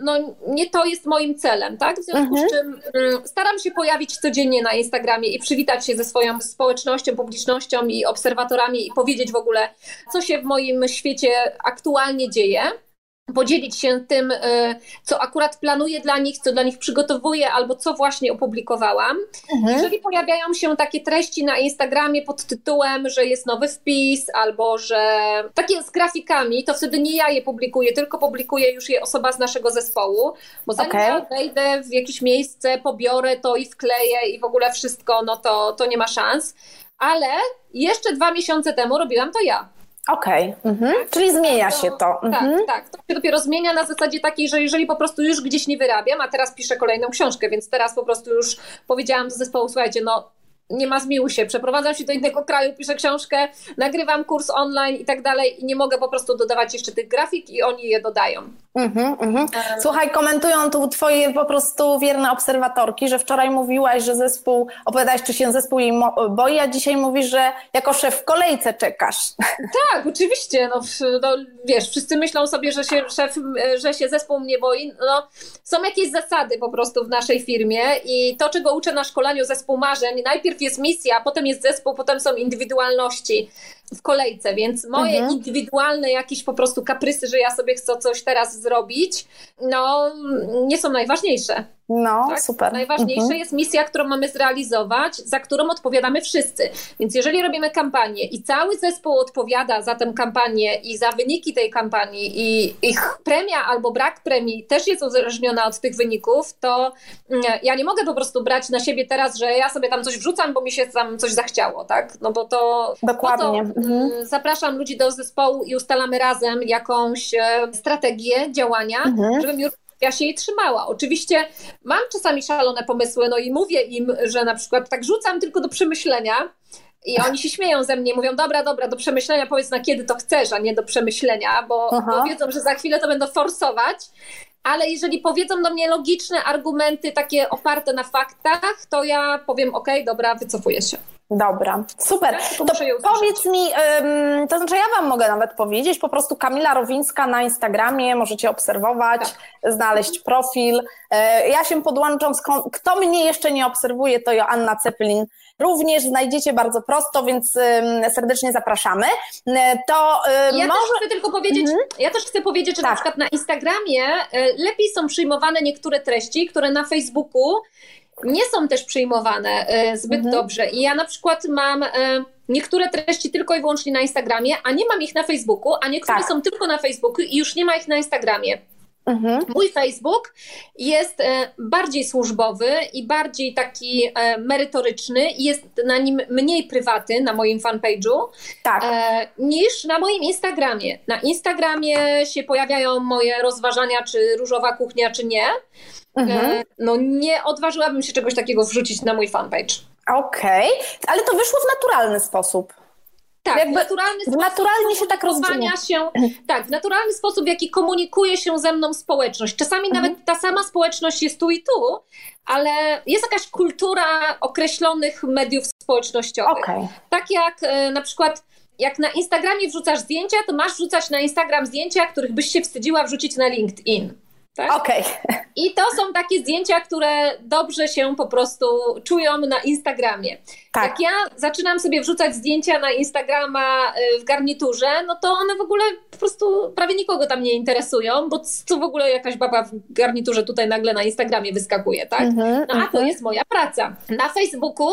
no, nie to jest moim celem, tak? W związku mhm. z czym mm, staram się pojawić codziennie na Instagramie i przywitać się ze swoją społecznością, publicznością i obserwatorami i powiedzieć w ogóle, co się w moim świecie aktualnie dzieje podzielić się tym, y, co akurat planuję dla nich, co dla nich przygotowuję, albo co właśnie opublikowałam. Mhm. Jeżeli pojawiają się takie treści na Instagramie pod tytułem, że jest nowy wpis, albo że takie z grafikami, to wtedy nie ja je publikuję, tylko publikuje już je osoba z naszego zespołu, bo zanim okay. ja wejdę w jakieś miejsce, pobiorę to i wkleję i w ogóle wszystko, no to, to nie ma szans. Ale jeszcze dwa miesiące temu robiłam to ja. Okej, okay. mhm. czyli zmienia się to. Tak, mhm. tak. To się dopiero zmienia na zasadzie takiej, że jeżeli po prostu już gdzieś nie wyrabiam, a teraz piszę kolejną książkę, więc teraz po prostu już powiedziałam do zespołu, słuchajcie, no nie ma zmiłu się, przeprowadzam się do innego kraju, piszę książkę, nagrywam kurs online i tak dalej i nie mogę po prostu dodawać jeszcze tych grafik i oni je dodają. Mm-hmm, mm-hmm. Słuchaj, komentują tu twoje po prostu wierne obserwatorki, że wczoraj mówiłaś, że zespół, opowiadałeś, czy się zespół jej boi, a dzisiaj mówisz, że jako szef w kolejce czekasz. Tak, oczywiście, no, no wiesz, wszyscy myślą sobie, że się szef, że się zespół mnie boi, no są jakieś zasady po prostu w naszej firmie i to, czego uczę na szkoleniu zespół marzeń, najpierw jest misja, potem jest zespół, potem są indywidualności. W kolejce, więc moje Mhm. indywidualne jakieś po prostu kaprysy, że ja sobie chcę coś teraz zrobić, no nie są najważniejsze. No, Tak? super. Najważniejsza Mhm. jest misja, którą mamy zrealizować, za którą odpowiadamy wszyscy. Więc jeżeli robimy kampanię i cały zespół odpowiada za tę kampanię i za wyniki tej kampanii i ich premia albo brak premii też jest uzależniona od tych wyników, to mm, ja nie mogę po prostu brać na siebie teraz, że ja sobie tam coś wrzucam, bo mi się tam coś zachciało, tak? No bo to Dokładnie. Mhm. mm, zapraszam ludzi do zespołu i ustalamy razem jakąś e, strategię działania, Mhm. żebym już ja się jej trzymała. Oczywiście mam czasami szalone pomysły, no i mówię im, że na przykład tak rzucam tylko do przemyślenia. I oni się śmieją ze mnie, mówią, dobra, dobra, do przemyślenia powiedz na kiedy to chcesz, a nie do przemyślenia, bo, bo wiedzą, że za chwilę to będą forsować. Ale jeżeli powiedzą do mnie logiczne argumenty, takie oparte na faktach, to ja powiem, okej, dobra, wycofuję się. Dobra, super. To powiedz mi, to znaczy ja Wam mogę nawet powiedzieć, po prostu Kamila Rowińska na Instagramie, możecie obserwować, Tak. znaleźć profil. E, ja się podłączam, skąd- kto mnie jeszcze nie obserwuje, to Joanna Cepelin również znajdziecie bardzo prosto, więc serdecznie zapraszamy. E, To y, Ja może... też chcę tylko powiedzieć, ja też chcę powiedzieć, że na Tak. przykład na Instagramie e, lepiej są przyjmowane niektóre treści, które na Facebooku nie są też przyjmowane e, zbyt Mhm. dobrze. I ja na przykład mam e, niektóre treści tylko i wyłącznie na Instagramie, a nie mam ich na Facebooku, a niektóre Tak. są tylko na Facebooku i już nie ma ich na Instagramie. Mhm. Mój Facebook jest e, bardziej służbowy i bardziej taki merytoryczny i jest na nim mniej prywaty na moim fanpage'u Tak. niż na moim Instagramie. Na Instagramie się pojawiają moje rozważania, czy różowa kuchnia, czy nie. Mhm. E, no nie odważyłabym się czegoś takiego wrzucić na mój fanpage. Okej, ale to wyszło w naturalny sposób. Tak, Jakby w naturalny sposób naturalnie się tak komunikowania się, tak, w naturalny sposób, w jaki komunikuje się ze mną społeczność. Czasami Mhm. nawet ta sama społeczność jest tu i tu, ale jest jakaś kultura określonych mediów społecznościowych. Okej. Tak jak e, na przykład jak na Instagramie wrzucasz zdjęcia, to masz wrzucać na Instagram zdjęcia, których byś się wstydziła wrzucić na LinkedIn. Tak? Okej. I to są takie zdjęcia, które dobrze się po prostu czują na Instagramie. Tak. Jak ja zaczynam sobie wrzucać zdjęcia na Instagrama y, w garniturze, no to one w ogóle po prostu prawie nikogo tam nie interesują, bo co w ogóle jakaś baba w garniturze tutaj nagle na Instagramie wyskakuje, tak? Mhm, No a to jest moja praca. Na Facebooku,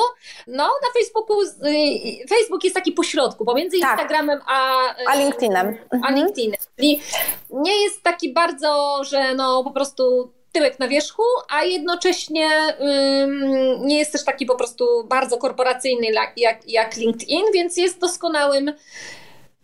no na Facebooku, y, Facebook jest taki pośrodku, pomiędzy Tak. Instagramem a, y, A LinkedInem. a Mhm. LinkedInem. Czyli nie jest taki bardzo, że no po prostu tyłek na wierzchu, a jednocześnie nie jest też taki po prostu bardzo korporacyjny jak, jak LinkedIn, więc jest doskonałym,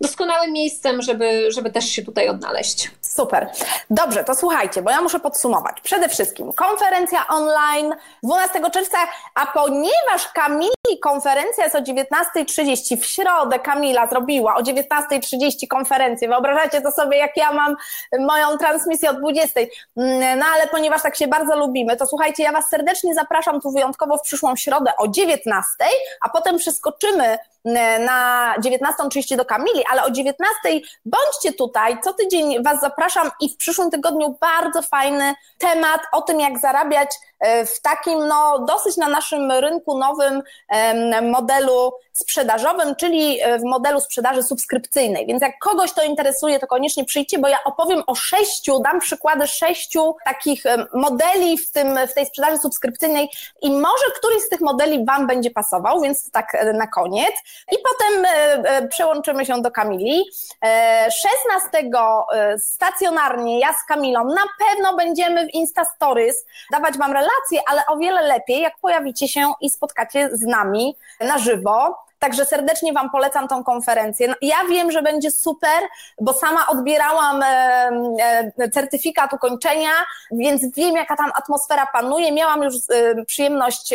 doskonałym miejscem, żeby, żeby też się tutaj odnaleźć. Super. Dobrze, to słuchajcie, bo ja muszę podsumować. Przede wszystkim konferencja online 12 czerwca, a ponieważ Kamili konferencja jest o 19.30 w środę, Kamila zrobiła o 19.30 konferencję. Wyobrażacie to sobie, jak ja mam moją transmisję o 20.00. Mm, No ale ponieważ tak się bardzo lubimy, to słuchajcie, ja Was serdecznie zapraszam tu wyjątkowo w przyszłą środę o 19.00, a potem przeskoczymy na 19.30 do Kamili, ale o 19.00 bądźcie tutaj, co tydzień Was zapraszam i w przyszłym tygodniu bardzo fajny temat o tym, jak zarabiać e, w takim, no, dosyć na naszym rynku nowym modelu sprzedażowym, czyli e, w modelu sprzedaży subskrypcyjnej. Więc jak kogoś to interesuje, to koniecznie przyjdźcie, bo ja opowiem o sześciu, dam przykłady sześciu takich modeli w, tym, w tej sprzedaży subskrypcyjnej i może któryś z tych modeli Wam będzie pasował, więc tak e, na koniec. I potem e, e, przełączymy się do Kamili. E, 16 e, stacjonarnie ja z Kamilą na pewno będziemy w Insta Stories dawać Wam relacje, ale o wiele lepiej, jak pojawicie się i spotkacie z nami na żywo. Także serdecznie Wam polecam tą konferencję. No, Ja wiem, że będzie super, bo sama odbierałam certyfikat ukończenia, więc wiem, jaka tam atmosfera panuje. Miałam już przyjemność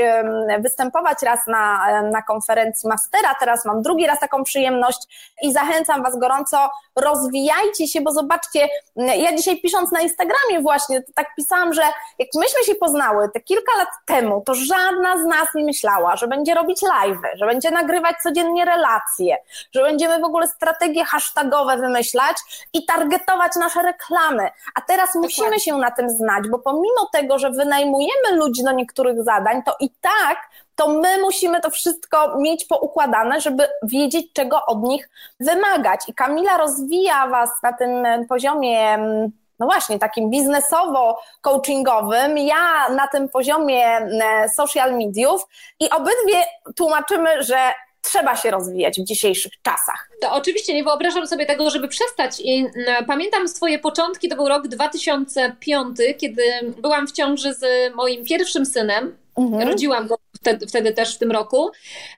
występować raz na, na konferencji Mastera, teraz mam drugi raz taką przyjemność i zachęcam Was gorąco, rozwijajcie się, bo zobaczcie, ja dzisiaj pisząc na Instagramie właśnie, tak pisałam, że jak myśmy się poznały te kilka lat temu, to żadna z nas nie myślała, że będzie robić live'y, że będzie nagrywać nagrywać codziennie relacje, że będziemy w ogóle strategie hashtagowe wymyślać i targetować nasze reklamy. A teraz Dokładnie. musimy się na tym znać, bo pomimo tego, że wynajmujemy ludzi do niektórych zadań, to i tak to my musimy to wszystko mieć poukładane, żeby wiedzieć, czego od nich wymagać. I Kamila rozwija Was na tym poziomie no właśnie, takim biznesowo-coachingowym, ja na tym poziomie social mediów i obydwie tłumaczymy, że trzeba się rozwijać w dzisiejszych czasach. To oczywiście nie wyobrażam sobie tego, żeby przestać. I pamiętam swoje początki, to był rok 2005, kiedy byłam w ciąży z moim pierwszym synem. Mhm. Rodziłam go wtedy, wtedy też w tym roku.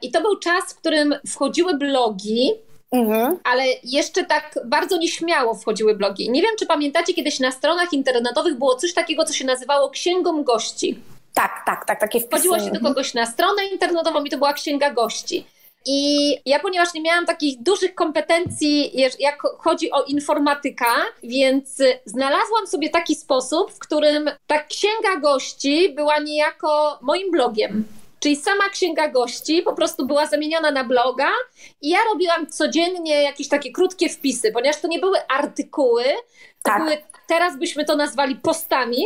I to był czas, w którym wchodziły blogi Mhm. Ale jeszcze tak bardzo nieśmiało wchodziły blogi. Nie wiem, czy pamiętacie, kiedyś na stronach internetowych było coś takiego, co się nazywało księgą gości. Tak, tak, tak, takie wpisy. Wchodziło się do kogoś na stronę internetową i to była księga gości. I ja, ponieważ nie miałam takich dużych kompetencji, jak chodzi o informatykę, więc znalazłam sobie taki sposób, w którym ta księga gości była niejako moim blogiem. Czyli sama księga gości po prostu była zamieniona na bloga i ja robiłam codziennie jakieś takie krótkie wpisy, ponieważ to nie były artykuły, to tak. były, teraz byśmy to nazwali postami.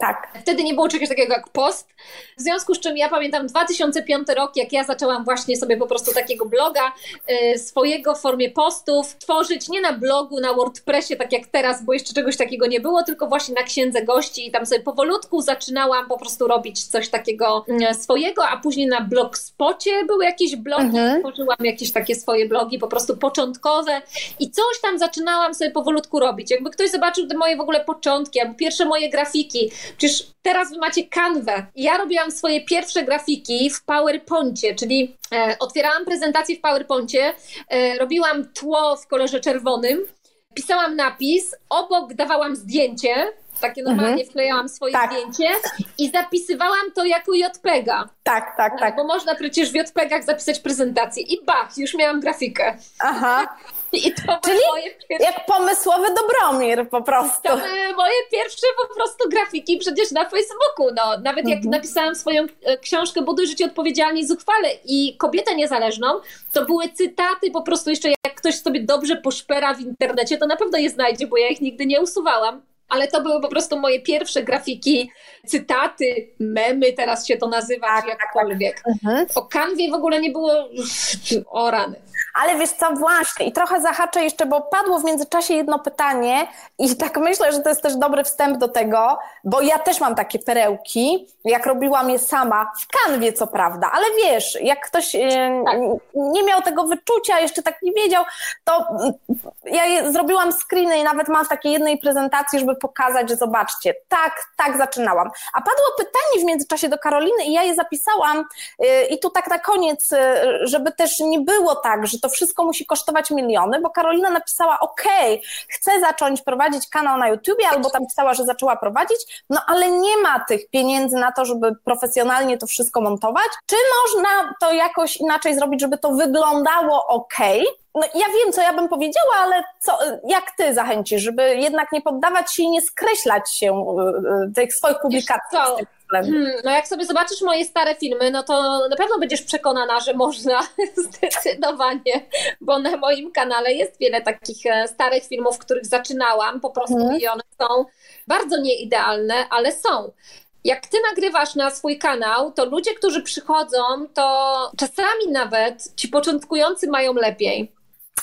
Tak. Wtedy nie było czegoś takiego jak post. W związku z czym ja pamiętam 2005 rok, jak ja zaczęłam właśnie sobie po prostu takiego bloga y, swojego w formie postów tworzyć nie na blogu, na WordPressie, tak jak teraz, bo jeszcze czegoś takiego nie było, tylko właśnie na księdze gości i tam sobie powolutku zaczynałam po prostu robić coś takiego y, swojego, a później na blogspocie były jakieś blogi, mhm. tworzyłam jakieś takie swoje blogi, po prostu początkowe i coś tam zaczynałam sobie powolutku robić. Jakby ktoś zobaczył te moje w ogóle początki, albo pierwsze moje grafiki, Przecież teraz wy macie kanwę. Ja robiłam swoje pierwsze grafiki w PowerPoincie, czyli e, otwierałam prezentację w PowerPoincie, e, robiłam tło w kolorze czerwonym, pisałam napis, obok dawałam zdjęcie, takie normalnie mhm. wklejałam swoje tak. zdjęcie i zapisywałam to jako JPEGa. Tak, tak, tak. Bo można przecież w JPEGach zapisać prezentację i bach, już miałam grafikę. Aha. I to Czyli moje pierwsze... jak pomysłowy Dobromir po prostu. To były moje pierwsze po prostu grafiki przecież na Facebooku. No, nawet jak mhm. napisałam swoją e, książkę Buduj życie odpowiedzialnie i zuchwale i kobietę niezależną, to były cytaty po prostu jeszcze jak ktoś sobie dobrze poszpera w internecie, to na pewno je znajdzie, bo ja ich nigdy nie usuwałam ale to były po prostu moje pierwsze grafiki, cytaty, memy, teraz się to nazywa, tak, jakkolwiek. Tak, tak. Mhm. O kanwie w ogóle nie było o rany. Ale wiesz co, właśnie, i trochę zahaczę jeszcze, bo padło w międzyczasie jedno pytanie i tak myślę, że to jest też dobry wstęp do tego, bo ja też mam takie perełki, jak robiłam je sama, w kanwie co prawda, ale wiesz, jak ktoś tak. nie miał tego wyczucia, jeszcze tak nie wiedział, to ja je, zrobiłam screeny i nawet mam w takiej jednej prezentacji, żeby pokazać, że zobaczcie, tak, tak zaczynałam. A padło pytanie w międzyczasie do Karoliny i ja je zapisałam y, i tu tak na koniec, y, żeby też nie było tak, że to wszystko musi kosztować miliony, bo Karolina napisała, ok, chcę zacząć prowadzić kanał na YouTubie, albo tam pisała, że zaczęła prowadzić, no ale nie ma tych pieniędzy na to, żeby profesjonalnie to wszystko montować. Czy można to jakoś inaczej zrobić, żeby to wyglądało ok? No, ja wiem, co ja bym powiedziała, ale co, jak ty zachęcisz, żeby jednak nie poddawać się i nie skreślać się y, y, tych swoich publikacji? Hmm, no jak sobie zobaczysz moje stare filmy, no to na pewno będziesz przekonana, że można zdecydowanie, bo na moim kanale jest wiele takich e, starych filmów, których zaczynałam po prostu hmm. i one są bardzo nieidealne, ale są jak ty nagrywasz na swój kanał, to ludzie, którzy przychodzą, to czasami nawet ci początkujący mają lepiej.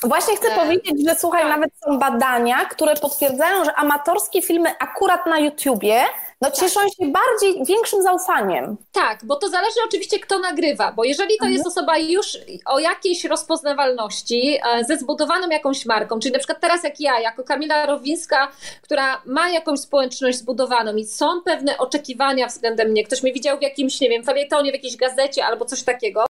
Właśnie chcę e, powiedzieć, że słuchaj, tak. nawet są badania, które potwierdzają, że amatorskie filmy akurat na YouTubie no cieszą się bardziej, większym zaufaniem. Tak, bo to zależy oczywiście kto nagrywa, bo jeżeli to mhm. jest osoba już o jakiejś rozpoznawalności, e, ze zbudowaną jakąś marką, czyli na przykład teraz jak ja, jako Kamila Rowińska, która ma jakąś społeczność zbudowaną i są pewne oczekiwania względem mnie, ktoś mnie widział w jakimś, nie wiem, felietonie, w jakiejś gazecie albo coś takiego,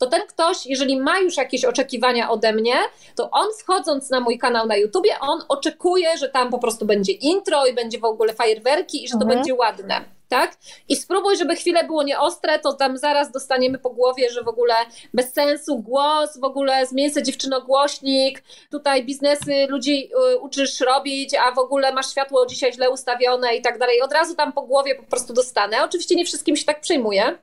to ten ktoś, jeżeli ma już jakieś oczekiwania ode mnie, to on wchodząc na mój kanał na YouTubie, on oczekuje, że tam po prostu będzie intro i będzie w ogóle fajerwerki i że to mhm. będzie ładne. Tak? I spróbuj, żeby chwilę było nieostre, to tam zaraz dostaniemy po głowie, że w ogóle bez sensu głos, w ogóle zmień dziewczyno dziewczynogłośnik, tutaj biznesy ludzi y, uczysz robić, a w ogóle masz światło dzisiaj źle ustawione i tak dalej. Od razu tam po głowie po prostu dostanę. Oczywiście nie wszystkim się tak przyjmuje,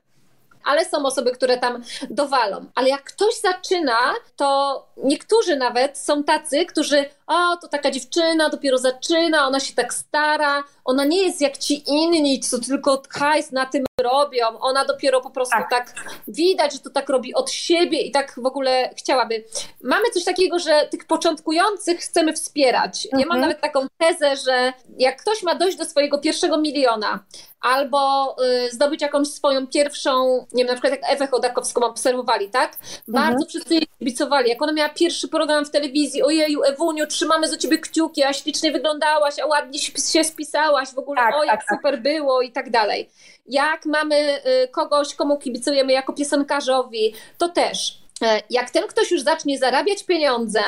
ale są osoby, które tam dowalą. Ale jak ktoś zaczyna, to niektórzy nawet są tacy, którzy, o, to taka dziewczyna dopiero zaczyna, ona się tak stara, ona nie jest jak ci inni, co tylko hajs na tym robią, ona dopiero po prostu tak. tak widać, że to tak robi od siebie i tak w ogóle chciałaby. Mamy coś takiego, że tych początkujących chcemy wspierać. Mhm. Ja mam mhm. nawet taką tezę, że jak ktoś ma dojść do swojego pierwszego miliona, albo y, zdobyć jakąś swoją pierwszą, nie wiem, na przykład jak Ewę Chodakowską obserwowali, tak? Bardzo mhm. wszyscy jej kibicowali. Jak ona miała pierwszy program w telewizji, ojeju, Ewuniu, trzymamy za ciebie kciuki, a ślicznie wyglądałaś, a ładnie się spisałaś, w ogóle, tak, o, jak tak, tak. super tak. było i tak dalej. Jak mamy y, kogoś, komu kibicujemy jako piosenkarzowi, to też jak ten ktoś już zacznie zarabiać pieniądze,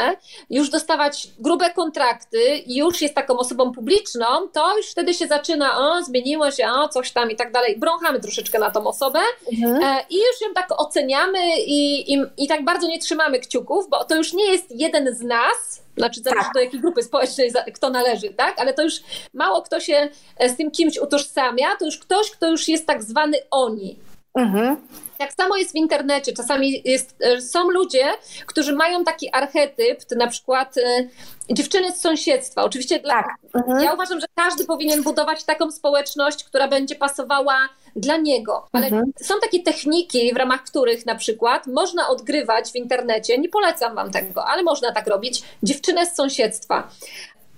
już dostawać grube kontrakty i już jest taką osobą publiczną, to już wtedy się zaczyna, o, zmieniło się, o, coś tam i tak dalej. Brąchamy troszeczkę na tą osobę mhm. E, i już ją tak oceniamy i, i, i tak bardzo nie trzymamy kciuków, bo to już nie jest jeden z nas, znaczy zależy tak. do jakiej grupy społecznej kto należy, tak? Ale to już mało kto się e, z tym kimś utożsamia, to już ktoś, kto już jest tak zwany oni. Mhm. Tak samo jest w internecie. Czasami jest, e, są ludzie, którzy mają taki archetyp, na przykład e, dziewczyny z sąsiedztwa. Oczywiście dla, tak. mhm. ja uważam, że każdy powinien budować taką społeczność, która będzie pasowała dla niego. Ale mhm. są takie techniki, w ramach których na przykład można odgrywać w internecie, nie polecam wam tego, ale można tak robić, dziewczynę z sąsiedztwa.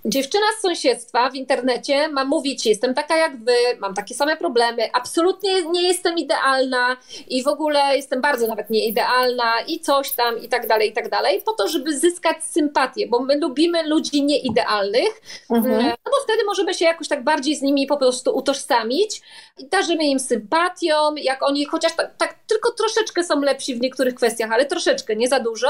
Dziewczyna z sąsiedztwa w internecie ma mówić, jestem taka jak wy, mam takie same problemy, absolutnie nie jestem idealna i w ogóle jestem bardzo nawet nieidealna i coś tam i tak dalej, i tak dalej, po to, żeby zyskać sympatię, bo my lubimy ludzi nieidealnych, mhm. E, no bo wtedy możemy się jakoś tak bardziej z nimi po prostu utożsamić i darzymy im sympatią, jak oni chociaż tak, tak tylko troszeczkę są lepsi w niektórych kwestiach, ale troszeczkę, nie za dużo,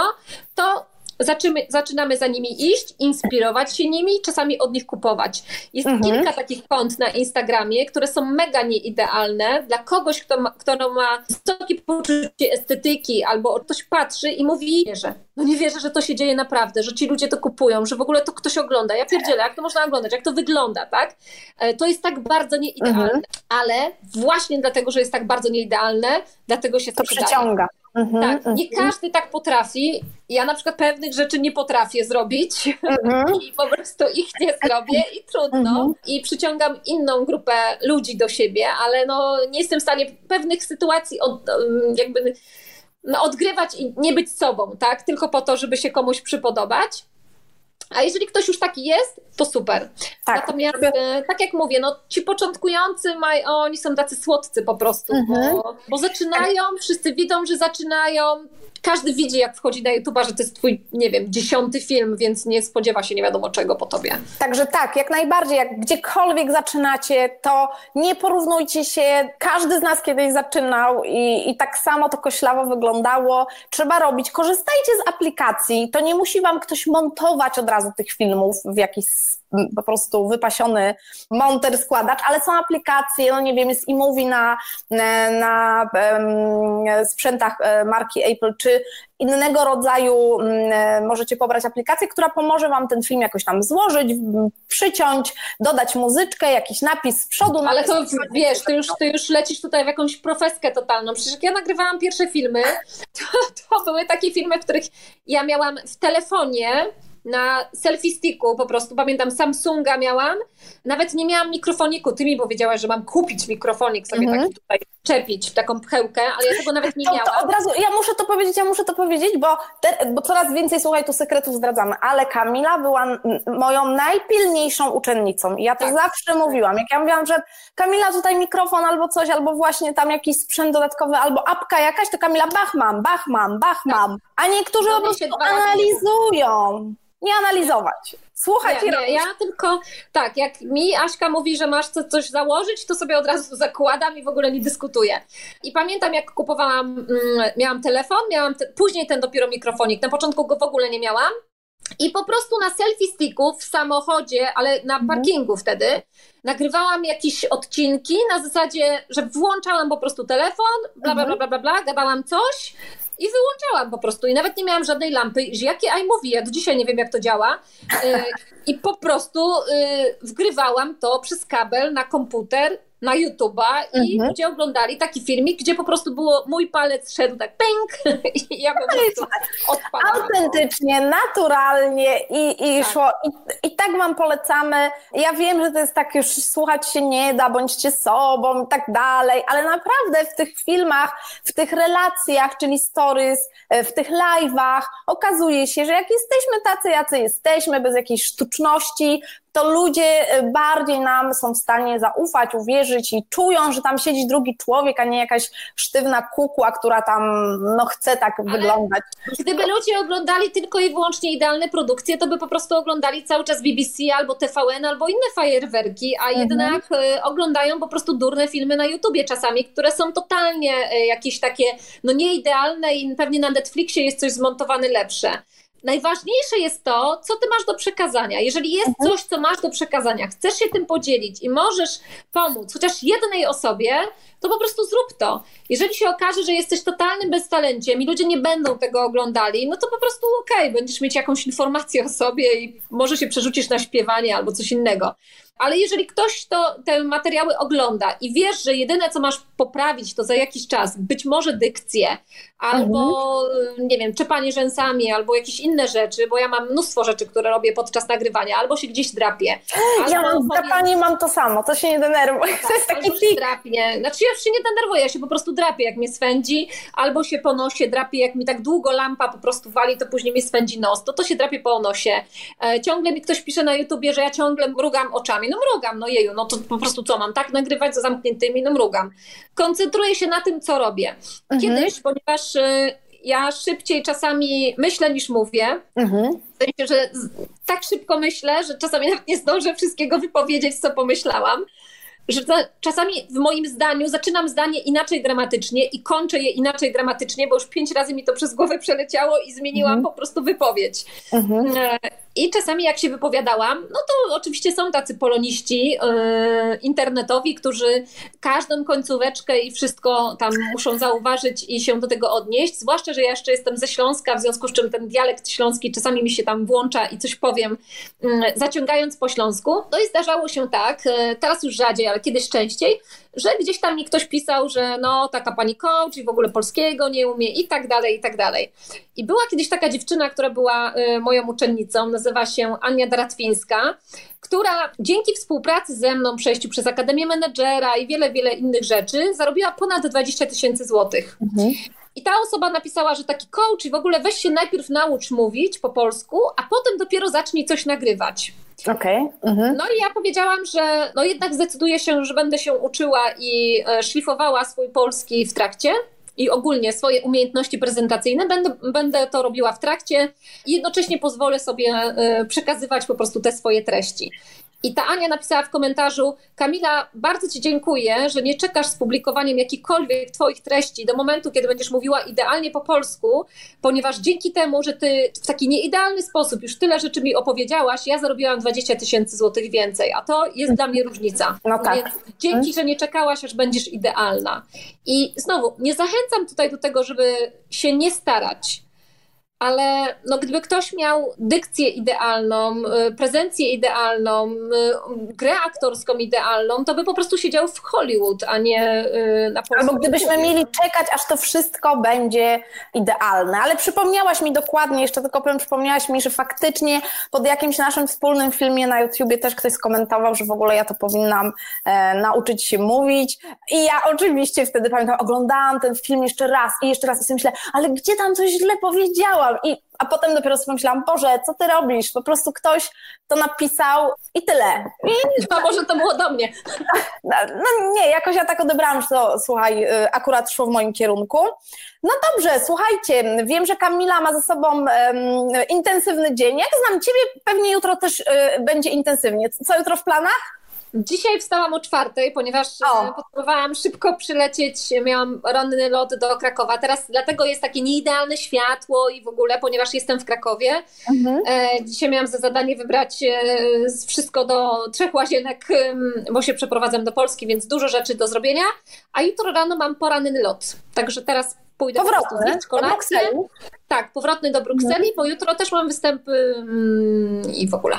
to zaczymy, zaczynamy za nimi iść, inspirować się nimi, czasami od nich kupować. Jest mhm. kilka takich kont na Instagramie, które są mega nieidealne dla kogoś, kto ma, kto ma wysokie poczucie estetyki albo ktoś patrzy i mówi, wierzę. No nie wierzę, że to się dzieje naprawdę, że ci ludzie to kupują, że w ogóle to ktoś ogląda. Ja pierdzielę, jak to można oglądać, jak to wygląda, tak? E, to jest tak bardzo nieidealne, mhm. ale właśnie dlatego, że jest tak bardzo nieidealne, dlatego się to, to przyciąga. Mhm, tak, mhm. nie każdy tak potrafi. Ja na przykład pewnych rzeczy nie potrafię zrobić mhm. i po prostu ich nie zrobię i trudno. I przyciągam inną grupę ludzi do siebie, ale no nie jestem w stanie pewnych sytuacji od, jakby no, odgrywać i nie być sobą, tak? Tylko po to, żeby się komuś przypodobać. A jeżeli ktoś już taki jest, to super. Tak, Natomiast, e, tak jak mówię, no, ci początkujący, maj, oni są tacy słodcy po prostu, mhm. bo, bo zaczynają, wszyscy widzą, że zaczynają, każdy widzi, jak wchodzi na YouTube, że to jest twój, nie wiem, dziesiąty film, więc nie spodziewa się nie wiadomo czego po tobie. Także tak, jak najbardziej, jak gdziekolwiek zaczynacie, to nie porównujcie się. Każdy z nas kiedyś zaczynał i, i tak samo to koślawo wyglądało. Trzeba robić. Korzystajcie z aplikacji. To nie musi wam ktoś montować od razu tych filmów w jakiś po prostu wypasiony monter, składacz, ale są aplikacje, no nie wiem, jest iMovie na, na um, sprzętach e, marki Apple, czy innego rodzaju e, możecie pobrać aplikację, która pomoże Wam ten film jakoś tam złożyć, przyciąć, dodać muzyczkę, jakiś napis z przodu. Ale to wiesz, ty już, ty już lecisz tutaj w jakąś profeskę totalną. Przecież jak ja nagrywałam pierwsze filmy, to, to były takie filmy, w których ja miałam w telefonie na selfie sticku po prostu, pamiętam Samsunga miałam, nawet nie miałam mikrofoniku, ty mi powiedziałaś, że mam kupić mikrofonik sobie mhm. taki tutaj czepić w taką pchełkę, ale ja tego nawet nie to, miałam. To od razu, ja muszę to powiedzieć, ja muszę to powiedzieć, bo, te, bo coraz więcej, słuchaj, tu sekretów zdradzamy, ale Kamila była moją najpilniejszą uczennicą i ja to tak. zawsze mówiłam, jak ja mówiłam, że Kamila tutaj mikrofon albo coś, albo właśnie tam jakiś sprzęt dodatkowy, albo apka jakaś, to Kamila bach mam, bach mam, bach tak. mam, a niektórzy po prostu analizują nie analizować. Słuchać nie, nie, ja tylko tak, jak mi Aśka mówi, że masz co, coś założyć, to sobie od razu zakładam i w ogóle nie dyskutuję. I pamiętam, jak kupowałam, mm, miałam telefon, miałam te, później ten dopiero mikrofonik. Na początku go w ogóle nie miałam. I po prostu na selfie sticku w samochodzie, ale na mhm. parkingu wtedy, nagrywałam jakieś odcinki na zasadzie, że włączałam po prostu telefon, bla, bla, bla, bla, bla, bla gadałam coś, i wyłączałam po prostu. I nawet nie miałam żadnej lampy, jakie iMovie, ja do dzisiaj nie wiem jak to działa. Y, i po prostu y, wgrywałam to przez kabel na komputer na YouTube'a i Mhm. ludzie oglądali taki filmik, gdzie po prostu było mój palec szedł tak pęk i ja po prostu odpadałam. Autentycznie, naturalnie i, i Tak. szło. I, I tak Wam polecamy. Ja wiem, że to jest tak już słuchać się nie da, bądźcie sobą i tak dalej, ale naprawdę w tych filmach, w tych relacjach, czyli stories, e, w tych live'ach okazuje się, że jak jesteśmy tacy, jacy jesteśmy, bez jakiejś sztuczności, to ludzie e, bardziej nam są w stanie zaufać, uwierzyć i czują, że tam siedzi drugi człowiek, a nie jakaś sztywna kukła, która tam no, chce tak wyglądać. Gdyby ludzie oglądali tylko i wyłącznie idealne produkcje, to by po prostu oglądali cały czas BBC albo TVN albo inne fajerwerki, a jednak e, oglądają po prostu durne filmy na YouTubie czasami, które są totalnie e, jakieś takie no nieidealne i pewnie na Netflixie jest coś zmontowane lepsze. Najważniejsze jest to, co ty masz do przekazania. Jeżeli jest coś, co masz do przekazania, chcesz się tym podzielić i możesz pomóc chociaż jednej osobie, to po prostu zrób to. Jeżeli się okaże, że jesteś totalnym beztalenciem i ludzie nie będą tego oglądali, no to po prostu okej, będziesz mieć jakąś informację o sobie i może się przerzucisz na śpiewanie albo coś innego. Ale jeżeli ktoś to, te materiały ogląda i wiesz, że jedyne co masz poprawić to za jakiś czas, być może dykcję, albo nie wiem, czepanie rzęsami, albo jakieś inne rzeczy, bo ja mam mnóstwo rzeczy, które robię podczas nagrywania, albo się gdzieś drapię. Ja mam z powiem- drapanie mam to samo, to się nie denerwuj. To jest taki tik. drapie. Znaczy ja się nie denerwuję, ja się po prostu drapię, jak mnie swędzi, albo się po nosie drapię, jak mi tak długo lampa po prostu wali, to później mnie swędzi nos, to to się drapie po nosie. E, ciągle mi ktoś pisze na YouTubie, że ja ciągle mrugam oczami. No mrugam, no jeju, no to po prostu co, mam tak nagrywać za zamkniętymi? No mrugam. Koncentruję się na tym, co robię. Kiedyś, ponieważ e, ja szybciej czasami myślę niż mówię, Mhm. w sensie, że tak szybko myślę, że czasami nawet nie zdążę wszystkiego wypowiedzieć, co pomyślałam. Że za- czasami w moim zdaniu zaczynam zdanie inaczej dramatycznie i kończę je inaczej dramatycznie, bo już pięć razy mi to przez głowę przeleciało i zmieniłam po prostu wypowiedź. Mhm. E, I czasami jak się wypowiadałam, no to oczywiście są tacy poloniści e, internetowi, którzy każdą końcóweczkę i wszystko tam muszą zauważyć i się do tego odnieść. Zwłaszcza, że ja jeszcze jestem ze Śląska, w związku z czym ten dialekt śląski czasami mi się tam włącza i coś powiem, mm, zaciągając po śląsku. No i zdarzało się tak, e, teraz już rzadziej, ale kiedyś częściej, że gdzieś tam mi ktoś pisał, że no taka pani coach i w ogóle polskiego nie umie i tak dalej, i tak dalej. I była kiedyś taka dziewczyna, która była y, moją uczennicą, nazywa się Ania Daratwińska, która dzięki współpracy ze mną, przejściu przez Akademię Menedżera i wiele, wiele innych rzeczy, zarobiła ponad 20 tysięcy złotych. I ta osoba napisała, że taki coach i w ogóle weź się najpierw naucz mówić po polsku, a potem dopiero zacznij coś nagrywać. Okej. Mhm. No i ja powiedziałam, że no jednak zdecyduję się, że będę się uczyła i e, szlifowała swój polski w trakcie i ogólnie swoje umiejętności prezentacyjne będę, będę to robiła w trakcie i jednocześnie pozwolę sobie e, przekazywać po prostu te swoje treści. I ta Ania napisała w komentarzu: Kamila, bardzo Ci dziękuję, że nie czekasz z publikowaniem jakichkolwiek Twoich treści do momentu, kiedy będziesz mówiła idealnie po polsku, ponieważ dzięki temu, że Ty w taki nieidealny sposób już tyle rzeczy mi opowiedziałaś, ja zarobiłam 20 tysięcy złotych więcej, a to jest dla mnie różnica. No tak. Więc dzięki, że nie czekałaś, aż będziesz idealna. I znowu, nie zachęcam tutaj do tego, żeby się nie starać. Ale no, gdyby ktoś miał dykcję idealną, y, prezencję idealną, y, grę aktorską idealną, to by po prostu siedział w Hollywood, a nie y, na polskim. Albo gdybyśmy mieli czekać, aż to wszystko będzie idealne. Ale przypomniałaś mi dokładnie, jeszcze tylko powiem, przypomniałaś mi, że faktycznie pod jakimś naszym wspólnym filmie na YouTubie też ktoś skomentował, że w ogóle ja to powinnam e, nauczyć się mówić. I ja oczywiście wtedy pamiętam, oglądałam ten film jeszcze raz i jeszcze raz i sobie myślę, ale gdzie tam coś źle powiedziałam? I, a potem dopiero sobie pomyślałam, Boże, co ty robisz? Po prostu ktoś to napisał i tyle. I A może to było do mnie. no nie, jakoś ja tak odebrałam, że to słuchaj, y, akurat szło w moim kierunku. No dobrze, słuchajcie, wiem, że Kamila ma ze sobą em, intensywny dzień. Jak znam Ciebie, pewnie jutro też y, będzie intensywnie. Co jutro w planach? Dzisiaj wstałam o czwartej, ponieważ O. e, potrzebowałam szybko przylecieć, miałam ranny lot do Krakowa. Teraz dlatego jest takie nieidealne światło i w ogóle, ponieważ jestem w Krakowie. E, dzisiaj miałam za zadanie wybrać e, wszystko do trzech łazienek, bo się przeprowadzam do Polski, więc dużo rzeczy do zrobienia. A jutro rano mam poranny lot, także teraz pójdę po prostu Powrotny do. Brukseli. Tak, powrotny do Brukseli, bo jutro też mam występy i w ogóle.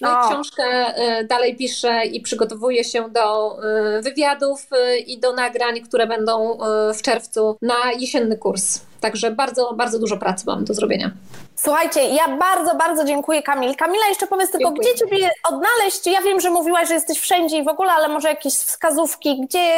No i książkę dalej piszę i przygotowuję się do wywiadów i do nagrań, które będą w czerwcu na jesienny kurs. Także bardzo, bardzo dużo pracy mam do zrobienia. Słuchajcie, ja bardzo, bardzo dziękuję Kamil. Kamila, jeszcze powiedz tylko, dziękuję. gdzie Ciebie odnaleźć? Ja wiem, że mówiłaś, że jesteś wszędzie i w ogóle, ale może jakieś wskazówki, gdzie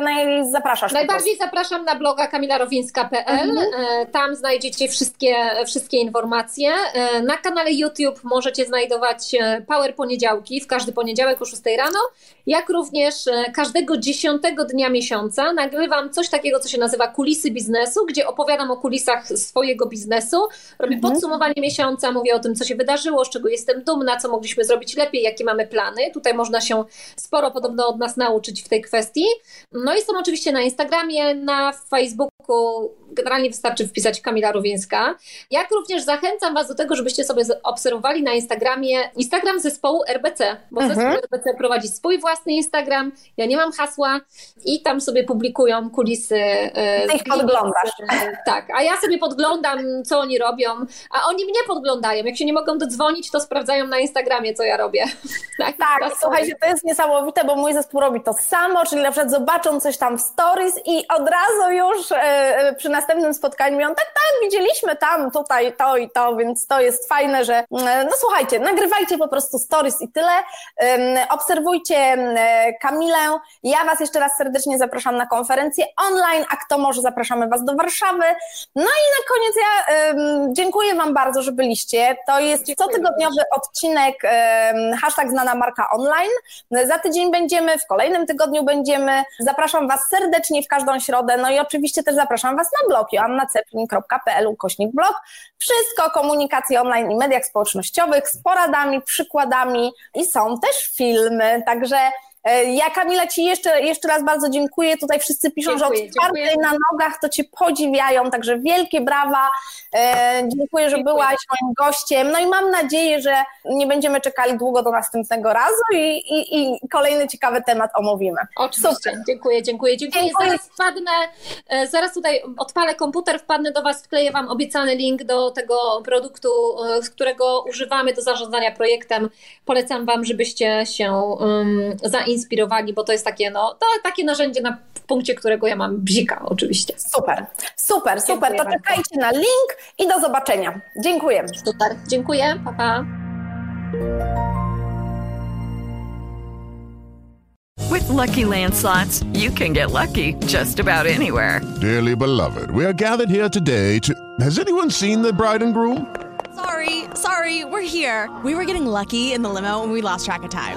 naj... zapraszasz? Najbardziej zapraszam na bloga kamilarowińska.pl. Mhm. E, tam znajdziecie wszystkie, wszystkie informacje. E, na kanale YouTube możecie znajdować e, Power Poniedziałki w każdy poniedziałek o 6 rano, jak również każdego dziesiątego dnia miesiąca nagrywam coś takiego, co się nazywa kulisy biznesu, gdzie opowiadam o kulisach swojego biznesu, robię mhm podsumowanie miesiąca, mówię o tym, co się wydarzyło, z czego jestem dumna, co mogliśmy zrobić lepiej, jakie mamy plany. Tutaj można się sporo podobno od nas nauczyć w tej kwestii. No i są oczywiście na Instagramie, na Facebooku, generalnie wystarczy wpisać Kamila Rówieńska. Jak również zachęcam Was do tego, żebyście sobie obserwowali na Instagramie Instagram zespołu RBC, bo mhm. zespół RBC prowadzi swój własny Instagram, ja nie mam hasła i tam sobie publikują kulisy. E, Ty ich podglądasz. Tak, a ja sobie podglądam, co oni robią, a oni mnie podglądają. Jak się nie mogą dodzwonić, to sprawdzają na Instagramie, co ja robię. tak, tak słuchajcie, to jest niesamowite, bo mój zespół robi to samo, czyli na przykład zobaczą coś tam w stories i od razu już e, e przy następnym spotkaniu mówią, tak, tak, widzieliśmy tam, tutaj to i to, więc to jest fajne, że e, no słuchajcie, nagrywajcie po prostu stories i tyle. Obserwujcie e, Kamilę. Ja Was jeszcze raz serdecznie zapraszam na konferencję online, a kto może zapraszamy Was do Warszawy. No i na koniec ja dziękuję Wam bardzo, że byliście. To jest dziękuję cotygodniowy odcinek hashtag znana marka online. Za tydzień będziemy, w kolejnym tygodniu będziemy. Zapraszam Was serdecznie w każdą środę, no i oczywiście też zapraszam Was na blog joannaceplin.pl ukośnik blog. Wszystko komunikacji online i mediach społecznościowych z poradami, przykładami i są też filmy, także ja Kamila Ci jeszcze, jeszcze raz bardzo dziękuję. Tutaj wszyscy piszą, dziękuję, że od czwartej na nogach to Cię podziwiają, także wielkie brawa. E, dziękuję, że dziękuję. byłaś moim gościem. No i mam nadzieję, że nie będziemy czekali długo do następnego razu i, i, i kolejny ciekawy temat omówimy. Oczywiście. Super. Dziękuję, dziękuję, dziękuję. dziękuję. Zaraz wpadnę, e, zaraz tutaj odpalę komputer, wpadnę do Was, wkleję Wam obiecany link do tego produktu, którego używamy do zarządzania projektem. Polecam Wam, żebyście się um, zainteresowali inspirowani, bo to jest takie, no, to takie narzędzie na punkcie, którego ja mam bzika oczywiście. Super, super, super. Dziękuję to bardzo. czekajcie na link i do zobaczenia. Dziękuję. Super, dziękuję, pa, pa. With lucky landslots, you can get lucky just about anywhere. Dearly beloved, we are gathered here today to. Has anyone seen the bride and groom? Sorry, sorry, we're here. We were getting lucky in the limo and we lost track of time.